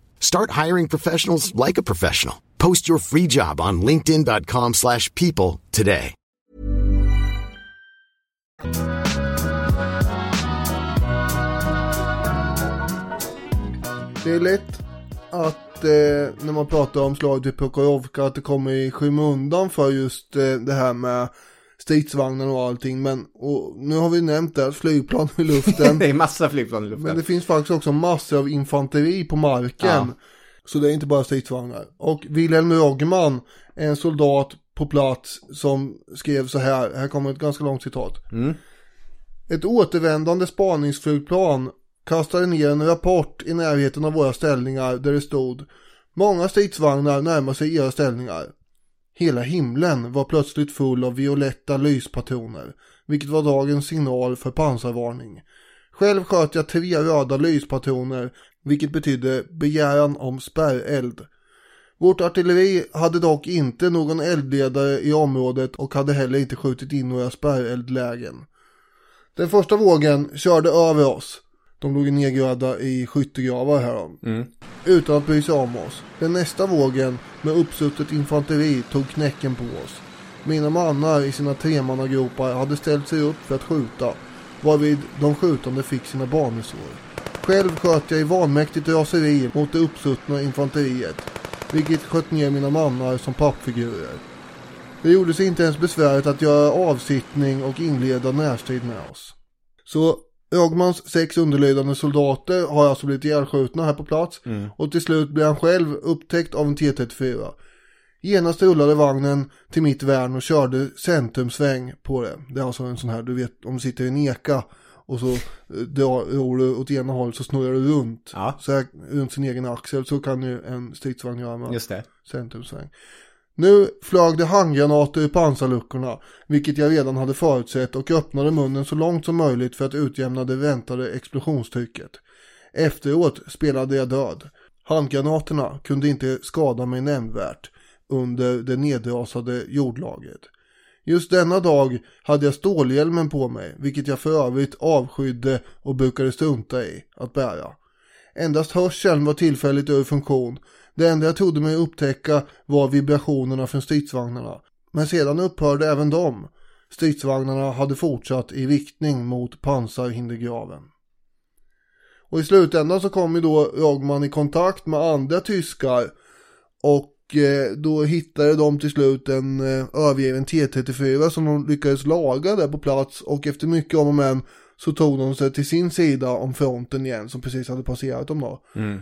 Start hiring professionals like a professional. Post your free job on linkedin.com slash people today. Det är lätt att eh, när man pratar om slaget typ i Prokhorovka att det kommer i skymundan för just eh, det här med stridsvagnar och allting. Men och nu har vi nämnt det, flygplan i luften. det är massa flygplan i luften. Men det finns faktiskt också massor av infanteri på marken. Ja. Så det är inte bara stridsvagnar. Och Wilhelm Rogman, en soldat på plats som skrev så här, här kommer ett ganska långt citat. Ett återvändande spaningsflygplan kastade ner en rapport i närheten av våra ställningar där det stod Många stridsvagnar närmar sig era ställningar. Hela himlen var plötsligt full av violetta lyspatroner, vilket var dagens signal för pansarvarning. Själv sköt jag tre röda lyspatroner, vilket betydde begäran om spärreld. Vårt artilleri hade dock inte någon eldledare i området och hade heller inte skjutit in några spärreldlägen. Den första vågen körde över oss. De låg nedgrävda i skyttegravar här då. Utan att bry sig om oss. Den nästa vågen med uppsuttet infanteri tog knäcken på oss. Mina mannar i sina tremannagropar hade ställt sig upp för att skjuta. Varvid de skjutande fick sina banesår. Själv sköt jag i vanmäktigt raseri mot det uppsuttna infanteriet. Vilket sköt ner mina mannar som pappfigurer. Det gjorde sig inte ens besväret att göra avsittning och inleda närstrid med oss. Så Rogmans sex underlydande soldater har alltså blivit ihjälskjutna här på plats och till slut blir han själv upptäckt av en T34. Genast rullade vagnen till mitt värn och körde centrumsväng på det. Det är alltså en sån här, du vet, om du sitter i en eka och så eh, drar du åt ena hållet så snurrar du runt. Ja. Så här runt sin egen axel. Så kan ju en stridsvagn göra med Just det. centrumsväng. Nu flög det handgranater ur pansarluckorna, vilket jag redan hade förutsett och öppnade munnen så långt som möjligt för att utjämna det väntade explosionstrycket. Efteråt spelade jag död. Handgranaterna kunde inte skada mig nämnvärt under det nedrasade jordlagret. Just denna dag hade jag stålhjälmen på mig, vilket jag för övrigt avskydde och brukade strunta i att bära. Endast hörseln var tillfälligt ur funktion. Det enda jag trodde mig upptäcka var vibrationerna från stridsvagnarna. Men sedan upphörde även de. Stridsvagnarna hade fortsatt i riktning mot pansarhindergraven. Och i slutändan så kom ju då Rogman i kontakt med andra tyskar och eh, då hittade de till slut en eh, övergiven T34 som de lyckades laga där på plats och efter mycket om och men så tog de sig till sin sida om fronten igen som precis hade passerat dem då. Mm.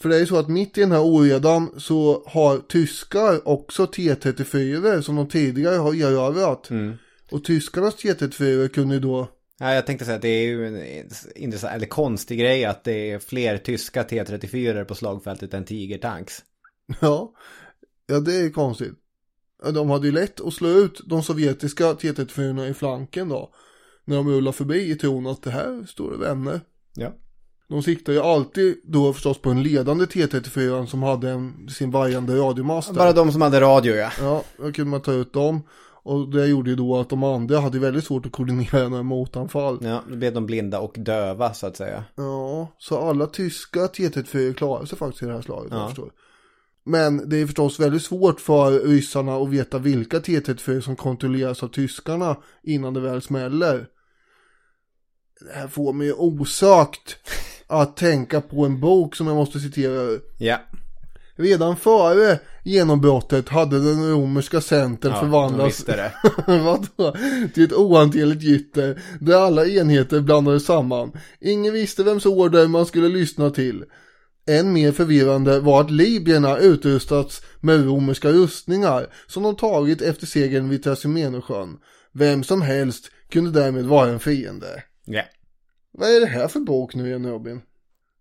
För det är ju så att mitt i den här oredan så har tyskar också T34 som de tidigare har erövrat. Och tyskarnas T34 kunde ju då Ja, jag tänkte säga att det är ju en intressant, eller konstig grej att det är fler tyska T34 på slagfältet än Tigertanks. Ja, ja det är konstigt. De hade ju lätt att slå ut de sovjetiska T34 i flanken då. När de rullar förbi i tron att det här står det vänner. Ja. De siktar ju alltid då förstås på en ledande T34 som hade en, sin vajande radiomast. där. Bara de som hade radio ja. Ja, då kunde man ta ut dem. Och det gjorde ju då att de andra hade väldigt svårt att koordinera några motanfall. Ja, då blev de blinda och döva så att säga. Ja, så alla tyska T34 klarade sig faktiskt i det här slaget. Ja. Jag förstår. Men det är förstås väldigt svårt för ryssarna att veta vilka T34 som kontrolleras av tyskarna innan det väl smäller. Det här får mig osökt att tänka på en bok som jag måste citera. Ja. Redan före genombrottet hade den romerska centern ja, förvandlats till ett ohanterligt gytter där alla enheter blandades samman. Ingen visste vems order man skulle lyssna till. Än mer förvirrande var att libyerna utrustats med romerska rustningar som de tagit efter segern vid Trasimenosjön. Vem som helst kunde därmed vara en fiende. Ja. Vad är det här för bok nu igen Robin?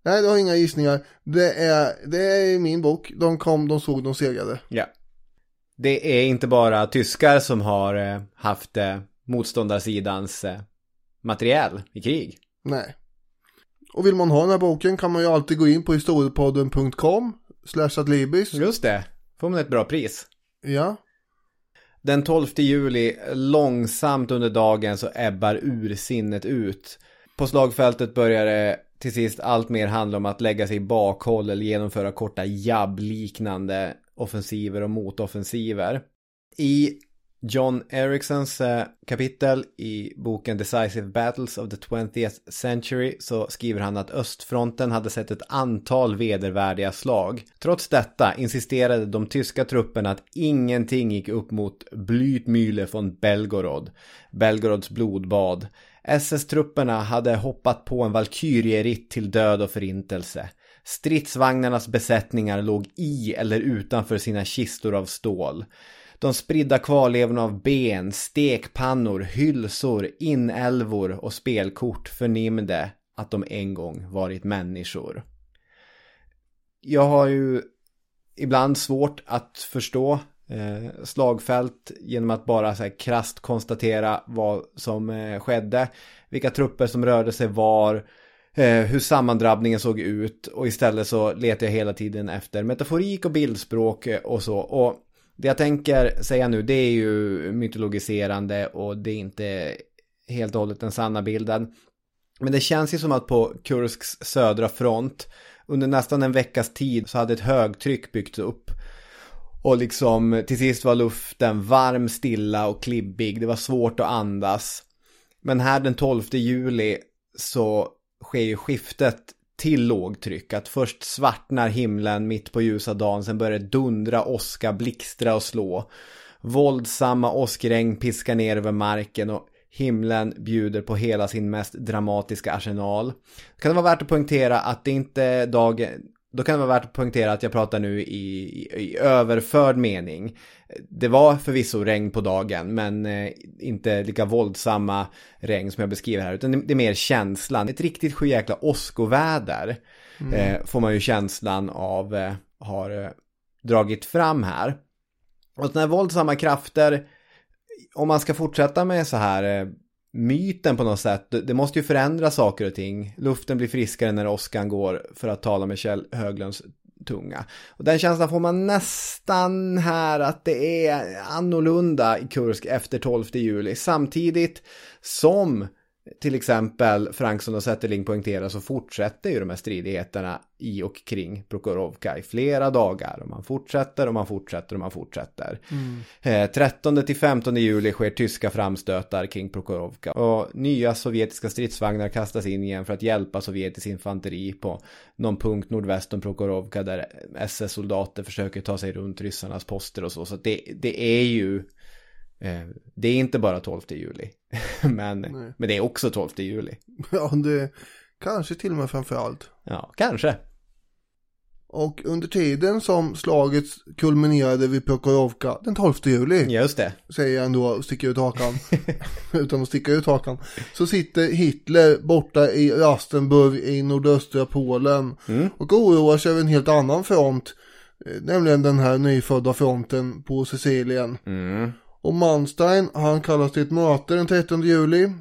Nej, du har inga gissningar. Det är, det är min bok. De kom, de såg, de segrade. Ja. Det är inte bara tyskar som har eh, haft eh, motståndarsidans eh, materiell i krig. Nej. Och vill man ha den här boken kan man ju alltid gå in på historiepodden.com slash adlibis. Just det. Får man ett bra pris. Ja. Den 12 juli, långsamt under dagen så ebbar ursinnet ut. På slagfältet börjar det till sist allt mer handla om att lägga sig i bakhåll eller genomföra korta jabb-liknande offensiver och motoffensiver. I John Ericssons eh, kapitel i boken Decisive Battles of the 20th Century så skriver han att östfronten hade sett ett antal vedervärdiga slag. Trots detta insisterade de tyska trupperna att ingenting gick upp mot Blytmühle från Belgorod, Belgorods blodbad. SS-trupperna hade hoppat på en valkyrieritt till död och förintelse. Stridsvagnarnas besättningar låg i eller utanför sina kistor av stål. De spridda kvarlevorna av ben, stekpannor, hylsor, inälvor och spelkort förnimde att de en gång varit människor. Jag har ju ibland svårt att förstå eh, slagfält genom att bara så här krasst konstatera vad som eh, skedde, vilka trupper som rörde sig var, eh, hur sammandrabbningen såg ut och istället så letar jag hela tiden efter metaforik och bildspråk eh, och så. Och det jag tänker säga nu det är ju mytologiserande och det är inte helt och hållet den sanna bilden. Men det känns ju som att på Kursks södra front under nästan en veckas tid så hade ett högtryck byggts upp. Och liksom till sist var luften varm, stilla och klibbig. Det var svårt att andas. Men här den 12 juli så sker ju skiftet till lågtryck. Att först svartnar himlen mitt på ljusa dagen, sen börjar det dundra, åska, blixtra och slå. Våldsamma åskregn piskar ner över marken och himlen bjuder på hela sin mest dramatiska arsenal. Det kan vara värt att poängtera att det inte är dag, då kan det vara värt att poängtera att jag pratar nu i, i, överförd mening. Det var förvisso regn på dagen men eh, inte lika våldsamma regn som jag beskriver här utan det, det är mer känslan. Ett riktigt sjujäkla åskoväder mm. eh, får man ju känslan av eh, har eh, dragit fram här. Och sådana här våldsamma krafter om man ska fortsätta med så här eh, myten på något sätt. Det måste ju förändra saker och ting. Luften blir friskare när åskan går för att tala med Kjell Höglunds tunga. Och den känslan får man nästan här att det är annorlunda i Kursk efter 12 juli. Samtidigt som till exempel Frankson och Zetterling poängterar så fortsätter ju de här stridigheterna i och kring Prokhorovka i flera dagar. Och man fortsätter och man fortsätter och man fortsätter. Mm. Eh, 13 till 15 juli sker tyska framstötar kring Prokhorovka. Och nya sovjetiska stridsvagnar kastas in igen för att hjälpa sovjetisk infanteri på någon punkt nordväst om Prokhorovka där SS-soldater försöker ta sig runt ryssarnas poster och så. Så det, det är ju Eh, det är inte bara 12 juli. men, men det är också 12 juli. Ja, det kanske till och med framför allt. Ja, kanske. Och under tiden som slaget kulminerade vid Prokhorovka den 12 juli. Just det. Säger jag ändå och sticker ut hakan. utan att sticka ut hakan. Så sitter Hitler borta i Rastenburg i nordöstra Polen. Mm. Och oroar sig över en helt annan front. Eh, nämligen den här nyfödda fronten på Sicilien. Mm. Och Manstein, han kallas till ett möte den 13 juli.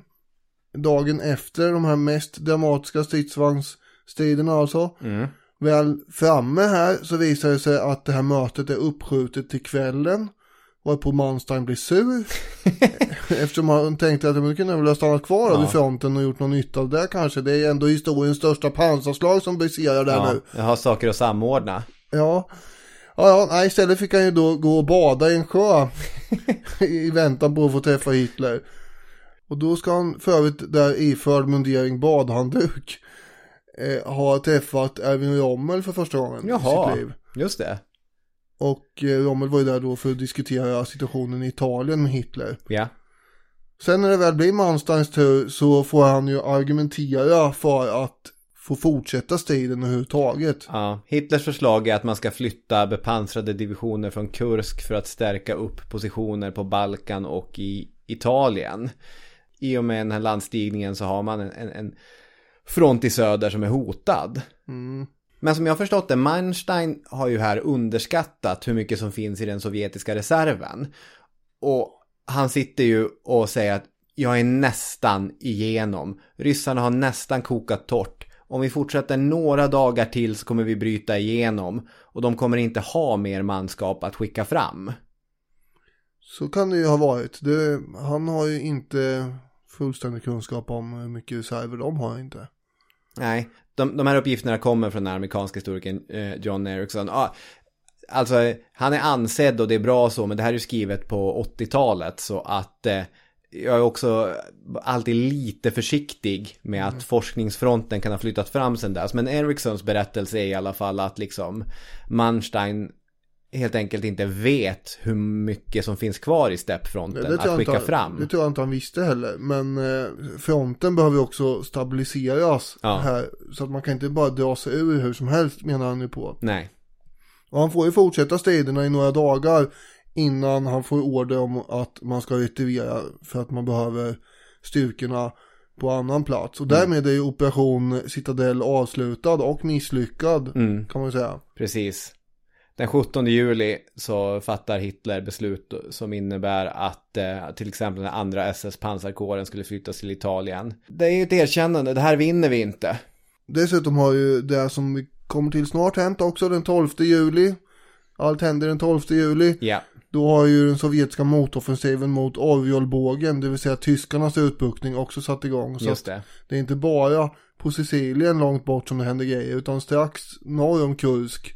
Dagen efter de här mest dramatiska stridsvagnsstriderna alltså. Mm. Väl framme här så visar det sig att det här mötet är uppskjutet till kvällen. Varpå Manstein blir sur. Eftersom han tänkte att man kunde väl ha stannat kvar ja. vid fronten och gjort någon nytta av det kanske. Det är ändå historiens största pansarslag som briserar där ja, nu. Jag har saker att samordna. Ja. Ja, ja, istället fick han ju då gå och bada i en sjö i väntan på att få träffa Hitler. Och då ska han för övrigt där iförd mundering badhandduk eh, ha träffat Erwin Rommel för första gången Jaha, i sitt liv. just det. Och eh, Rommel var ju där då för att diskutera situationen i Italien med Hitler. Ja. Sen när det väl blir Mansteins tur så får han ju argumentera för att få fortsätta striden överhuvudtaget. Ja, Hitlers förslag är att man ska flytta bepansrade divisioner från Kursk för att stärka upp positioner på Balkan och i Italien. I och med den här landstigningen så har man en, en, en front i söder som är hotad. Mm. Men som jag har förstått det, Manstein har ju här underskattat hur mycket som finns i den sovjetiska reserven. Och han sitter ju och säger att jag är nästan igenom. Ryssarna har nästan kokat torrt. Om vi fortsätter några dagar till så kommer vi bryta igenom. Och de kommer inte ha mer manskap att skicka fram. Så kan det ju ha varit. Det, han har ju inte fullständig kunskap om hur mycket reserver de har inte. Nej, de, de här uppgifterna kommer från den amerikanska historikern eh, John Erickson. Ah, alltså, han är ansedd och det är bra så, men det här är ju skrivet på 80-talet så att eh, jag är också alltid lite försiktig med att mm. forskningsfronten kan ha flyttat fram sen dess. Men Ericssons berättelse är i alla fall att liksom Manstein helt enkelt inte vet hur mycket som finns kvar i steppfronten att skicka inte, fram. Det tror jag inte han visste heller. Men eh, fronten behöver också stabiliseras ja. här. Så att man kan inte bara dra sig ur hur som helst menar han ju på. Nej. Och han får ju fortsätta striderna i några dagar innan han får order om att man ska retirera för att man behöver styrkorna på annan plats. Och därmed är ju operation Citadel avslutad och misslyckad mm. kan man säga. Precis. Den 17 juli så fattar Hitler beslut som innebär att eh, till exempel den andra SS pansarkåren skulle flyttas till Italien. Det är ju ett erkännande, det här vinner vi inte. Dessutom har ju det som vi kommer till snart hänt också den 12 juli. Allt händer den 12 juli. Ja. Då har ju den sovjetiska motoffensiven mot Orjolbågen, det vill säga tyskarnas utbuktning, också satt igång. Så Just det. det är inte bara på Sicilien långt bort som det händer grejer, utan strax norr om Kursk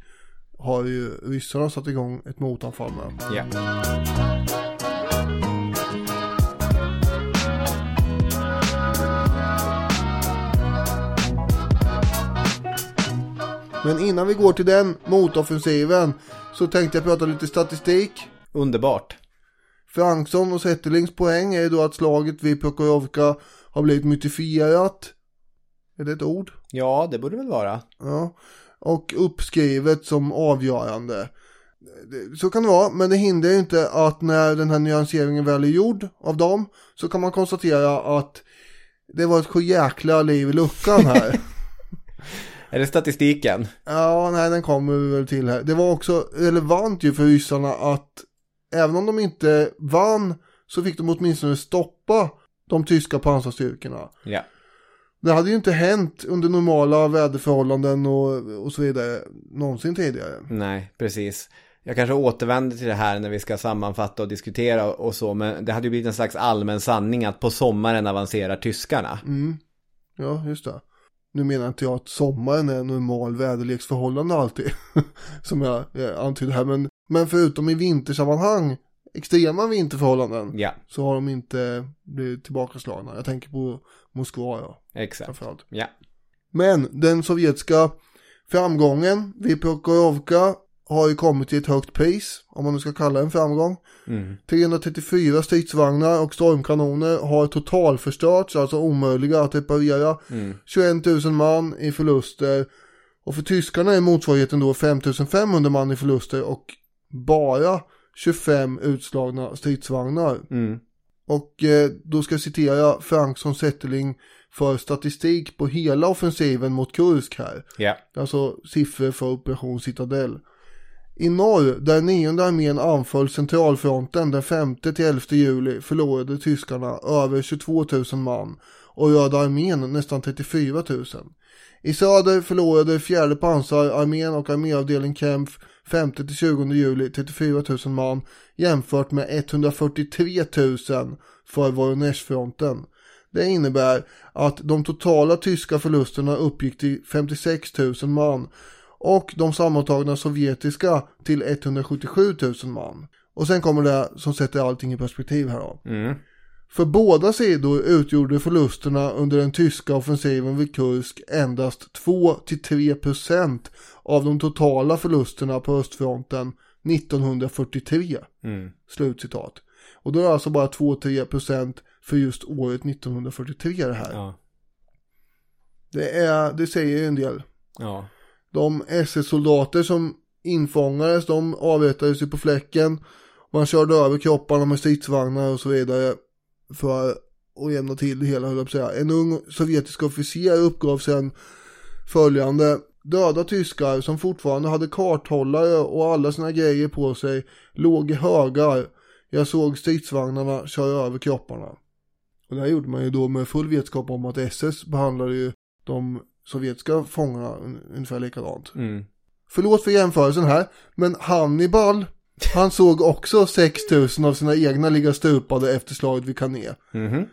har ju ryssarna satt igång ett motanfall med. Ja. Men innan vi går till den motoffensiven så tänkte jag prata lite statistik. Underbart. Fransson och Zetterlings poäng är ju då att slaget vid Prokhorovka har blivit mytifierat. Är det ett ord? Ja, det borde väl vara. Ja och uppskrivet som avgörande. Så kan det vara, men det hindrar ju inte att när den här nyanseringen väl är gjord av dem så kan man konstatera att det var ett sjujäkla liv i luckan här. är det statistiken? Ja, nej den kommer vi väl till här. Det var också relevant ju för ryssarna att även om de inte vann så fick de åtminstone stoppa de tyska pansarstyrkorna. Ja. Det hade ju inte hänt under normala väderförhållanden och, och så vidare någonsin tidigare. Nej, precis. Jag kanske återvänder till det här när vi ska sammanfatta och diskutera och så, men det hade ju blivit en slags allmän sanning att på sommaren avancerar tyskarna. Mm. Ja, just det. Nu menar inte jag att sommaren är normal väderleksförhållande alltid, som jag, jag antydde här, men, men förutom i vintersammanhang, extrema vinterförhållanden, ja. så har de inte blivit tillbakaslagna. Jag tänker på Moskva ja. Exakt. Ja. Men den sovjetiska framgången vid Prokhorovka har ju kommit till ett högt pris, om man nu ska kalla det en framgång. Mm. 334 stridsvagnar och stormkanoner har totalförstörts, alltså omöjliga att reparera. Mm. 21 000 man i förluster. Och för tyskarna är motsvarigheten då 5500 man i förluster och bara 25 utslagna stridsvagnar. Mm. Och eh, då ska jag citera Frankson Zetterling för statistik på hela offensiven mot Kursk här. Ja. Alltså siffror för Operation Citadel. I norr, där nionde armén anföll centralfronten den 5-11 juli förlorade tyskarna över 22 000 man och Röda armén nästan 34 000. I söder förlorade fjärde pansararmén och arméavdelning Kempf 5-20 juli 34 000 man jämfört med 143 000 för Voronezh-fronten. Det innebär att de totala tyska förlusterna uppgick till 56 000 man och de sammantagna sovjetiska till 177 000 man. Och sen kommer det som sätter allting i perspektiv här då. Mm. För båda sidor utgjorde förlusterna under den tyska offensiven vid Kursk endast 2-3% av de totala förlusterna på östfronten 1943. Mm. Slutcitat. Och då är det alltså bara 2-3% för just året 1943 det här. Ja. Det, är, det säger en del. Ja. De SS-soldater som infångades, de avrättades ju på fläcken. Man körde över kropparna med stridsvagnar och så vidare. För att jämna till det hela, höll jag på att säga. En ung sovjetisk officer uppgav sedan följande. Döda tyskar som fortfarande hade karthållare och alla sina grejer på sig låg i högar. Jag såg stridsvagnarna köra över kropparna. Och det här gjorde man ju då med full vetskap om att SS behandlade ju de sovjetiska fångarna ungefär likadant. Mm. Förlåt för jämförelsen här, men Hannibal, han såg också 6000 av sina egna ligga stupade efter slaget vid Cannes. Mhm.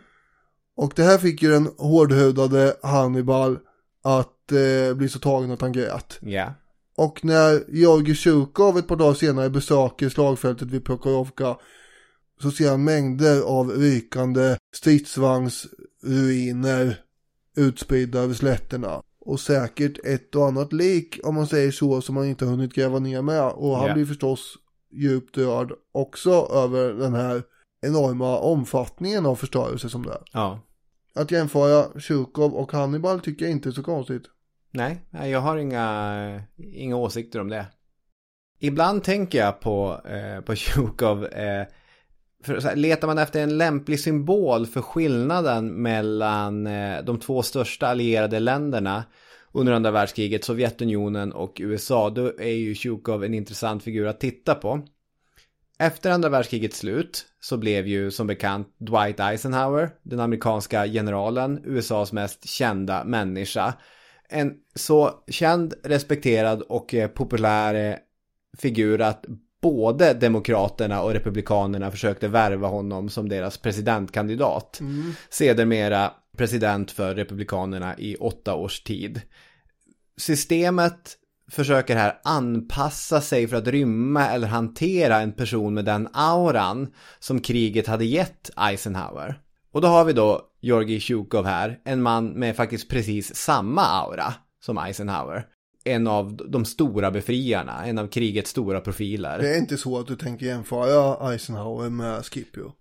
Och det här fick ju den hårdhudade Hannibal att eh, bli så tagen att han grät. Ja. Och när Georgij Sjukov ett par dagar senare besöker slagfältet vid Prokhorovka så ser han mängder av rykande stridsvagnsruiner utspridda över slätterna. Och säkert ett och annat lik om man säger så som man inte har hunnit gräva ner med. Och han Ja. blir förstås djupt rörd också över den här enorma omfattningen av förstörelse som det är. Ja. Att jämföra Sjukov och Hannibal tycker jag inte är så konstigt. Nej, jag har inga, inga åsikter om det. Ibland tänker jag på, eh, på Tjukov. Eh, för, så här, letar man efter en lämplig symbol för skillnaden mellan eh, de två största allierade länderna under andra världskriget, Sovjetunionen och USA, då är ju Tjukov en intressant figur att titta på. Efter andra världskrigets slut så blev ju som bekant Dwight Eisenhower, den amerikanska generalen, USAs mest kända människa. En så känd, respekterad och eh, populär eh, figur att både demokraterna och republikanerna försökte värva honom som deras presidentkandidat. Sedermera president för republikanerna i åtta års tid. Systemet försöker här anpassa sig för att rymma eller hantera en person med den auran som kriget hade gett Eisenhower. Och då har vi då Georgij Sjukov här, en man med faktiskt precis samma aura som Eisenhower. En av de stora befriarna, en av krigets stora profiler. Det är inte så att du tänker jämföra Eisenhower med Scipio.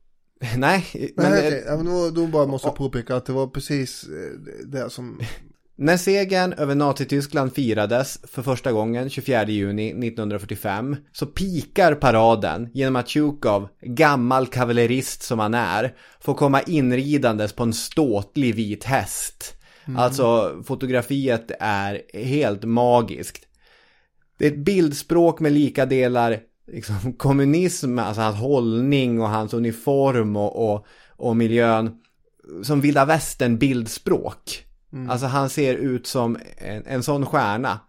Nej, men Nej, okej. Ja, men då, då bara måste jag påpeka att det var precis eh, det som... När segern över Nazityskland firades för första gången 24 juni 1945 så pikar paraden genom att Tjukov, gammal kavallerist som han är, får komma inridandes på en ståtlig vit häst. Alltså fotografiet är helt magiskt. Det är ett bildspråk med lika delar liksom, kommunism, alltså hans hållning och hans uniform och, och, och miljön som vilda västern bildspråk. Alltså han ser ut som en, en sån stjärna.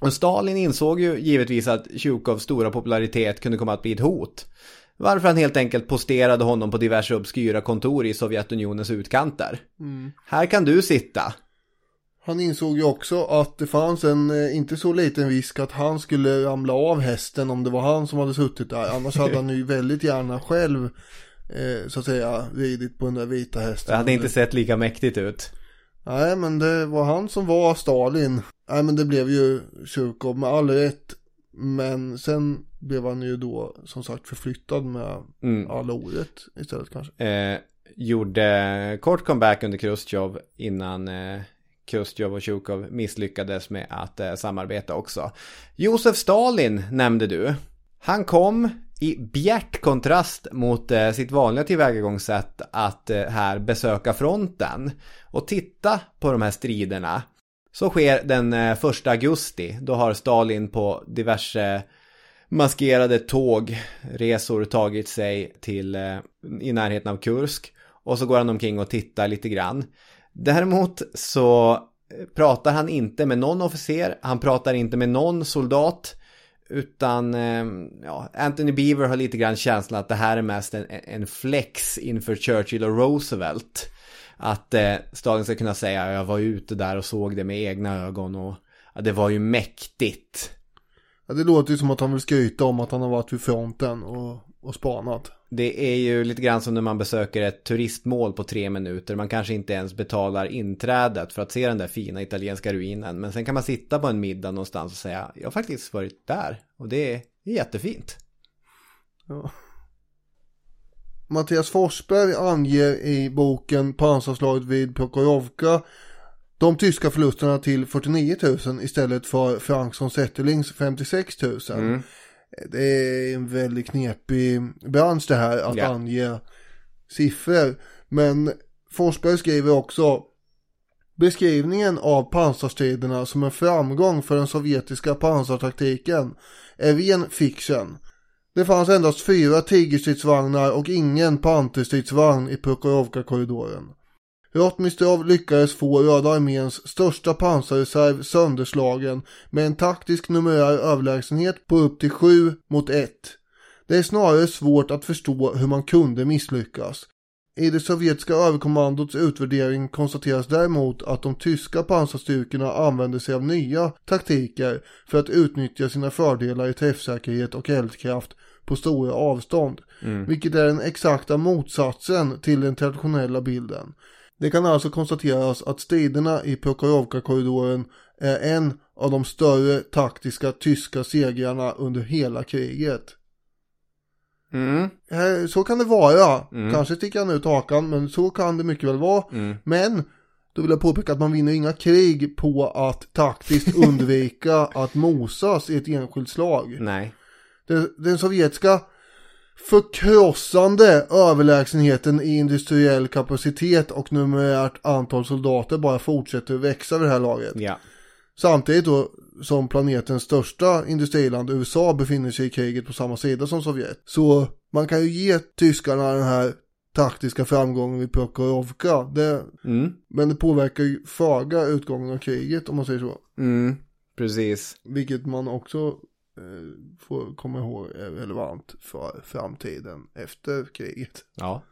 Och Stalin insåg ju givetvis att Tjukovs stora popularitet kunde komma att bli ett hot. Varför han helt enkelt posterade honom på diverse obskyra kontor i Sovjetunionens utkanter. Här kan du sitta. Han insåg ju också att det fanns en eh, inte så liten risk att han skulle ramla av hästen om det var han som hade suttit där. Annars hade han ju väldigt gärna själv eh, så att säga ridit på den där vita hästen. Det hade inte sett lika mäktigt ut. Nej men det var han som var Stalin. Nej men det blev ju Tjurkov med all rätt. Men sen blev han ju då som sagt förflyttad med Mm. alla ordet istället kanske. Eh, gjorde kort comeback under Khrushchev innan eh, Khrushchev och Tjukov misslyckades med att eh, samarbeta också. Josef Stalin nämnde du. Han kom i bjärt kontrast mot eh, sitt vanliga tillvägagångssätt att eh, här besöka fronten och titta på de här striderna. Så sker den eh, 1 augusti. Då har Stalin på diverse maskerade tågresor tagit sig till eh, i närheten av Kursk. Och så går han omkring och tittar lite grann. Däremot så eh, pratar han inte med någon officer, han pratar inte med någon soldat. Utan ja, Anthony Beaver har lite grann känslan att det här är mest en, en flex inför Churchill och Roosevelt. Att eh, Stalin ska kunna säga jag var ute där och såg det med egna ögon och ja, det var ju mäktigt. Ja, det låter ju som att han vill skryta om att han har varit vid fronten och, och spanat. Det är ju lite grann som när man besöker ett turistmål på tre minuter. Man kanske inte ens betalar inträdet för att se den där fina italienska ruinen. Men sen kan man sitta på en middag någonstans och säga jag har faktiskt varit där. Och det är jättefint. Ja. Mattias Forsberg anger i boken Pansarslaget vid Prokhorovka de tyska förlusterna till 49 000 istället för Frankson Zetterlings 56 000. Mm. Det är en väldigt knepig bransch det här att yeah. ange siffror. Men Forsberg skriver också Beskrivningen av pansarstriderna som en framgång för den sovjetiska pansartaktiken är ren fiction. Det fanns endast fyra tigerstridsvagnar och ingen panterstridsvagn i Prokhorovka-korridoren. Rotmistrov lyckades få Röda arméns största pansarreserv sönderslagen med en taktisk numerär överlägsenhet på upp till 7 mot 1. Det är snarare svårt att förstå hur man kunde misslyckas. I det sovjetiska överkommandots utvärdering konstateras däremot att de tyska pansarstyrkorna använde sig av nya taktiker för att utnyttja sina fördelar i träffsäkerhet och eldkraft på stora avstånd. Mm. Vilket är den exakta motsatsen till den traditionella bilden. Det kan alltså konstateras att striderna i Prokhorovka-korridoren är en av de större taktiska tyska segrarna under hela kriget. Mm. Så kan det vara. Mm. Kanske sticker han ut hakan, men så kan det mycket väl vara. Mm. Men då vill jag påpeka att man vinner inga krig på att taktiskt undvika att mosas i ett enskilt slag. Nej. Den sovjetiska förkrossande överlägsenheten i industriell kapacitet och numerärt antal soldater bara fortsätter att växa vid det här laget. Ja. Samtidigt då som planetens största industriland USA befinner sig i kriget på samma sida som Sovjet. Så man kan ju ge tyskarna den här taktiska framgången vid Prokhorovka. Det, mm. Men det påverkar ju föga utgången av kriget om man säger så. Mm, precis. Vilket man också får komma ihåg är relevant för framtiden efter kriget. Ja.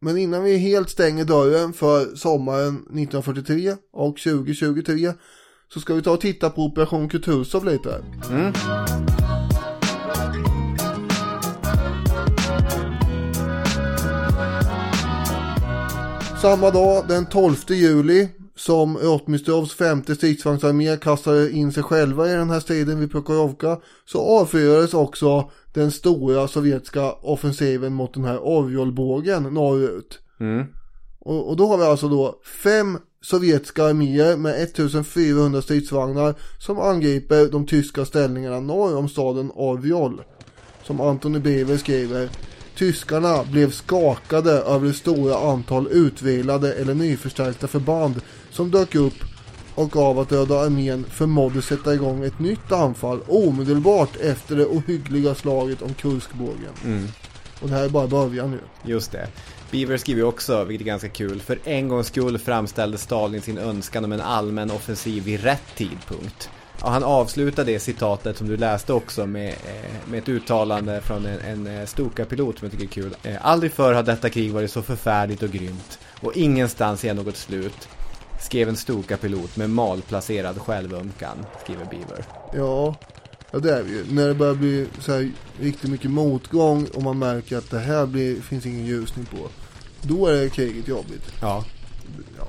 Men innan vi helt stänger dörren för sommaren 1943 och 2023 så ska vi ta och titta på Operation Kutuzov lite. Mm. Samma dag, den 12 juli, som Rotmistrovs femte stridsvagnsarmé kastade in sig själva i den här striden vid Prokhorovka så avfyrades också den stora sovjetiska offensiven mot den här Orjolbågen norrut. Mm. Och, och, då har vi alltså då fem sovjetiska arméer med 1400 stridsvagnar som angriper de tyska ställningarna norr om staden Orjol. Som Antoni Bever skriver Tyskarna blev skakade över det stora antal utvilade eller nyförstärkta förband som dök upp och av att Röda armén förmådde sätta igång ett nytt anfall omedelbart efter det ohyggliga slaget om Kurskbågen. Mm. Och det här är bara början nu. Just det. Beaver skriver också, vilket är ganska kul, för en gångs skull framställde Stalin sin önskan om en allmän offensiv vid rätt tidpunkt. Och han avslutar det citatet som du läste också med, eh, med ett uttalande från en, en eh, Stuka-pilot som jag tycker är kul. Eh, Aldrig förr har detta krig varit så förfärligt och grymt och ingenstans är något slut. Skrev en Stuka-pilot med malplacerad självömkan, skriver Beaver. Ja, ja det är vi ju. När det börjar bli så här riktigt mycket motgång och man märker att det här blir, finns ingen ljusning på. Då är det kriget jobbigt. Ja. ja.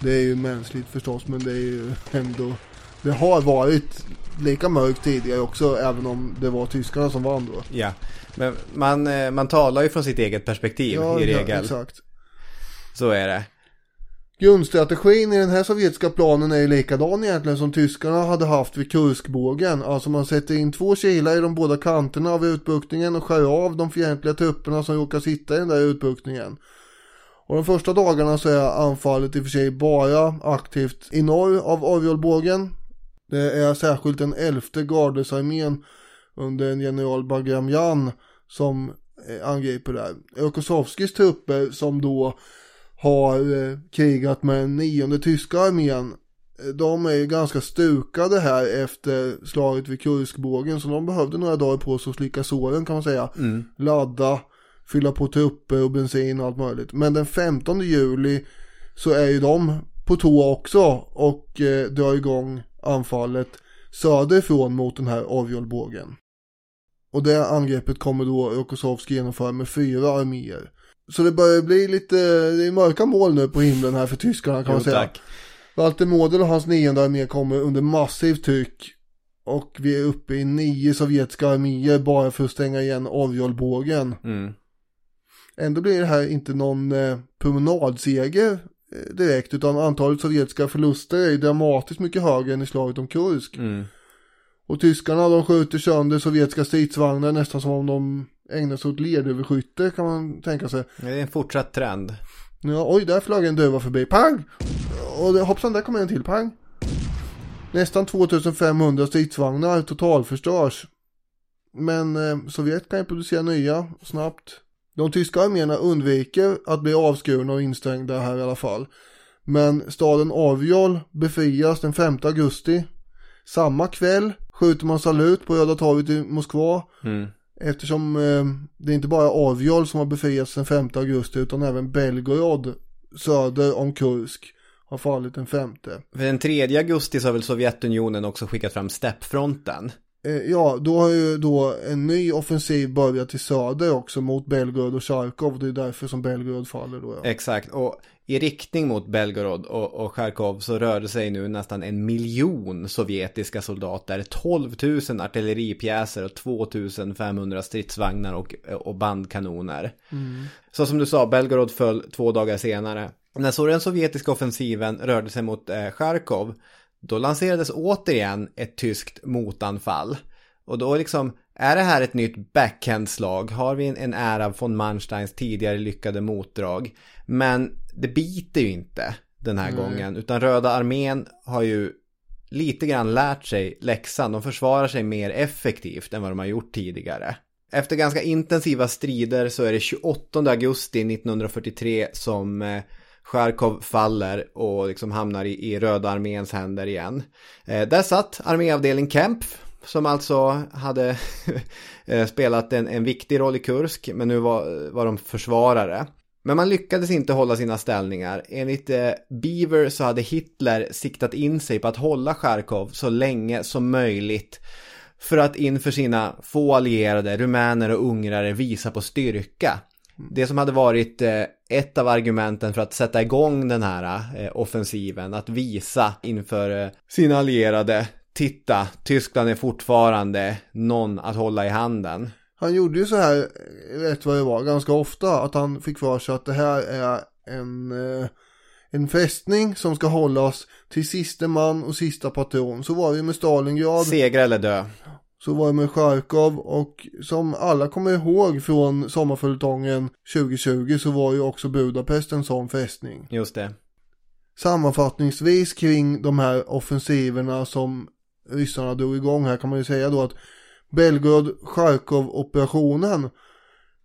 Det är ju mänskligt förstås men det är ju ändå det har varit lika mörkt tidigare också även om det var tyskarna som vann då. Ja, men man, eh, man talar ju från sitt eget perspektiv ja, i regel. Ja, exakt. Så är det. Grundstrategin i den här sovjetiska planen är ju likadan egentligen som tyskarna hade haft vid Kurskbågen. Alltså man sätter in två kilar i de båda kanterna av utbuktningen och skär av de fientliga trupperna som råkar sitta i den där utbuktningen. Och de första dagarna så är anfallet i och för sig bara aktivt i norr av Orjolbågen det är särskilt den elfte gardesarmén under en general Bagramjan som eh, angriper där. Ökosovskis trupper som då har eh, krigat med den nionde tyska armén de är ju ganska stukade här efter slaget vid Kurskbågen så de behövde några dagar på sig att slicka såren kan man säga. Mm. Ladda, fylla på trupper och bensin och allt möjligt. Men den 15 juli så är ju de på tå också och eh, drar igång anfallet söderifrån mot den här Orjolbågen. Och det angreppet kommer då Rokossovski genomföra med fyra arméer. Så det börjar bli lite, det är mörka mål nu på himlen här för tyskarna kan Jo, man säga. tack. Walter Model och hans nionde armé kommer under massivt tryck. Och vi är uppe i nio sovjetiska arméer bara för att stänga igen Orjolbågen. Mm. Ändå blir det här inte någon eh, promenadseger eh, direkt utan antalet sovjetiska förluster är dramatiskt mycket högre än i slaget om Kursk. Mm. Och tyskarna de skjuter sönder sovjetiska stridsvagnar nästan som om de ägnar sig åt ledöverskytte kan man tänka sig. Det är en fortsatt trend. Ja, oj, där flög en duva förbi. Pang! Och det, hoppsan, där kommer en till. Pang! Nästan 2500 stridsvagnar totalförstörs. Men eh, Sovjet kan ju producera nya snabbt. De tyska arméerna undviker att bli avskurna och instängda här i alla fall. Men staden Avjol befrias den 5 augusti. Samma kväll skjuter man salut på Röda torget i Moskva. Mm. Eftersom eh, det är inte bara Avjol som har befriats den 5 augusti utan även Belgorod söder om Kursk har fallit den 5. För den 3 augusti så har väl Sovjetunionen också skickat fram steppfronten. Eh, ja, då har ju då en ny offensiv börjat i söder också mot Belgorod och Charkov. Det är därför som Belgorod faller då. Ja. Exakt, och i riktning mot Belgorod och, och Charkov så rörde sig nu nästan en miljon sovjetiska soldater, 12 000 artilleripjäser och 2 500 stridsvagnar och, och bandkanoner. Så som du sa, Belgorod föll två dagar senare. När så den sovjetiska offensiven rörde sig mot eh, Charkov, då lanserades återigen ett tyskt motanfall. Och då liksom, är det här ett nytt backhandslag? Har vi en, en ära von Mansteins tidigare lyckade motdrag? Men det biter ju inte den här gången, utan Röda armén har ju lite grann lärt sig läxan. De försvarar sig mer effektivt än vad de har gjort tidigare. Efter ganska intensiva strider så är det 28 augusti 1943 som eh, Charkov faller och liksom hamnar i, i Röda arméns händer igen. Eh, där satt arméavdelning Kempf som alltså hade eh, spelat en, en viktig roll i Kursk men nu var, var de försvarare. Men man lyckades inte hålla sina ställningar. Enligt eh, Beaver så hade Hitler siktat in sig på att hålla Charkov så länge som möjligt för att inför sina få allierade, rumäner och ungrare, visa på styrka. Det som hade varit eh, ett av argumenten för att sätta igång den här eh, offensiven, att visa inför eh, sina allierade, titta, Tyskland är fortfarande någon att hålla i handen. Han gjorde ju så här, rätt vad det var, ganska ofta. Att han fick för sig att det här är en, eh, en fästning som ska hållas till sista man och sista patron. Så var det ju med Stalingrad. Segra eller dö. Så var det med Charkov och som alla kommer ihåg från sommarföljetongen 2020 så var ju också Budapest en sån fästning. Just det. Sammanfattningsvis kring de här offensiverna som ryssarna drog igång här kan man ju säga då att Belgorod-Charkov-operationen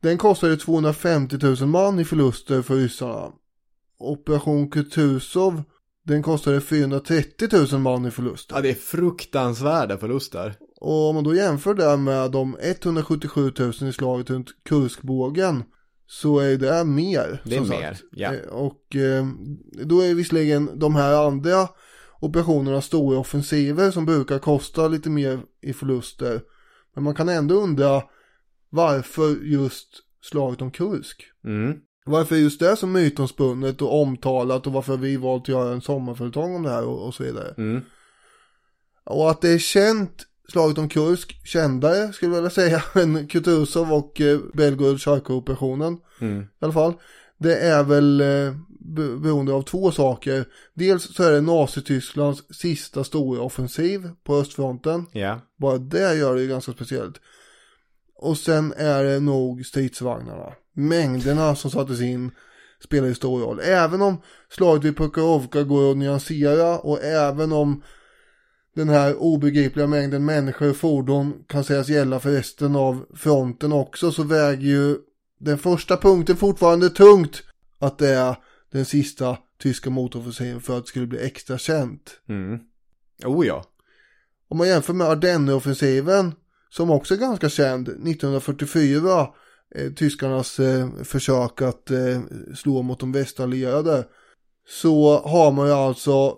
den kostade 250 000 man i förluster för ryssarna. Operation Kutuzov den kostade 430 000 man i förluster. Ja, det är fruktansvärda förluster. Och om man då jämför det med de 177 000 i slaget runt Kurskbågen så är det mer. Det är som mer, sagt. ja. Eh, Och eh, då är visserligen de här andra operationerna stora offensiver som brukar kosta lite mer i förluster. Men man kan ändå undra varför just slaget om Kursk? Mm. Varför är just det så mytomspunnet och omtalat och varför vi valt att göra en sommarföretag om det här och, och så vidare. Mm. Och att det är känt, slaget om Kursk, kändare skulle jag vilja säga, än Kutuzov och eh, Belgorod Charkov-operationen. Mm. I alla fall. Det är väl eh, be- beroende av två saker. Dels så är det Nazitysklands sista stora offensiv på östfronten. Ja. Bara det gör det ju ganska speciellt. Och sen är det nog stridsvagnarna. Mängderna som sattes in spelar ju stor roll. Även om slaget vid Pokrovka går att nyansera och även om den här obegripliga mängden människor och fordon kan sägas gälla för resten av fronten också så väger ju den första punkten fortfarande tungt att det är den sista tyska motoffensiven för att det skulle bli extra känt. Mm. Oh ja. Om man jämför med Ardenneoffensiven som också är ganska känd 1944 eh, tyskarnas eh, försök att eh, slå mot de västallierade så har man ju alltså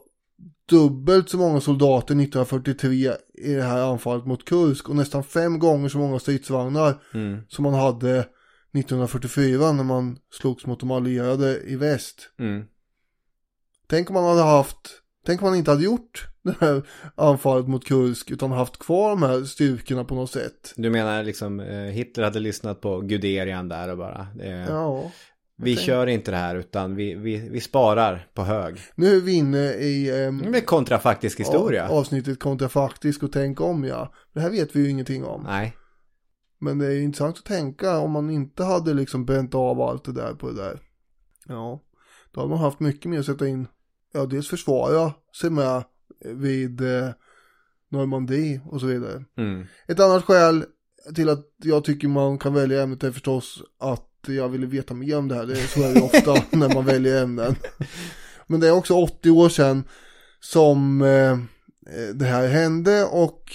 dubbelt så många soldater 1943 i det här anfallet mot Kursk och nästan fem gånger så många stridsvagnar Mm. som man hade 1944 när man slogs mot de allierade i väst. Mm. Tänk om man hade haft, tänk om man inte hade gjort det här anfallet mot Kursk utan haft kvar de här styrkorna på något sätt. Du menar liksom eh, Hitler hade lyssnat på Guderian där och bara eh, Ja. Vi kör inte det här utan vi, vi, vi sparar på hög. Nu är vi inne i ehm, Med kontrafaktisk historia. av- avsnittet kontrafaktisk och tänk om ja. Det här vet vi ju ingenting om. Nej. Men det är ju intressant att tänka om man inte hade liksom bränt av allt det där på det där. Ja, då hade man haft mycket mer att sätta in. Ja, dels försvara sig med vid eh, Normandie och så vidare. Mm. Ett annat skäl till att jag tycker man kan välja ämnet är förstås att jag ville veta mer om det här. Det är så är det ofta när man väljer ämnen. Men det är också 80 år sedan som eh, det här hände och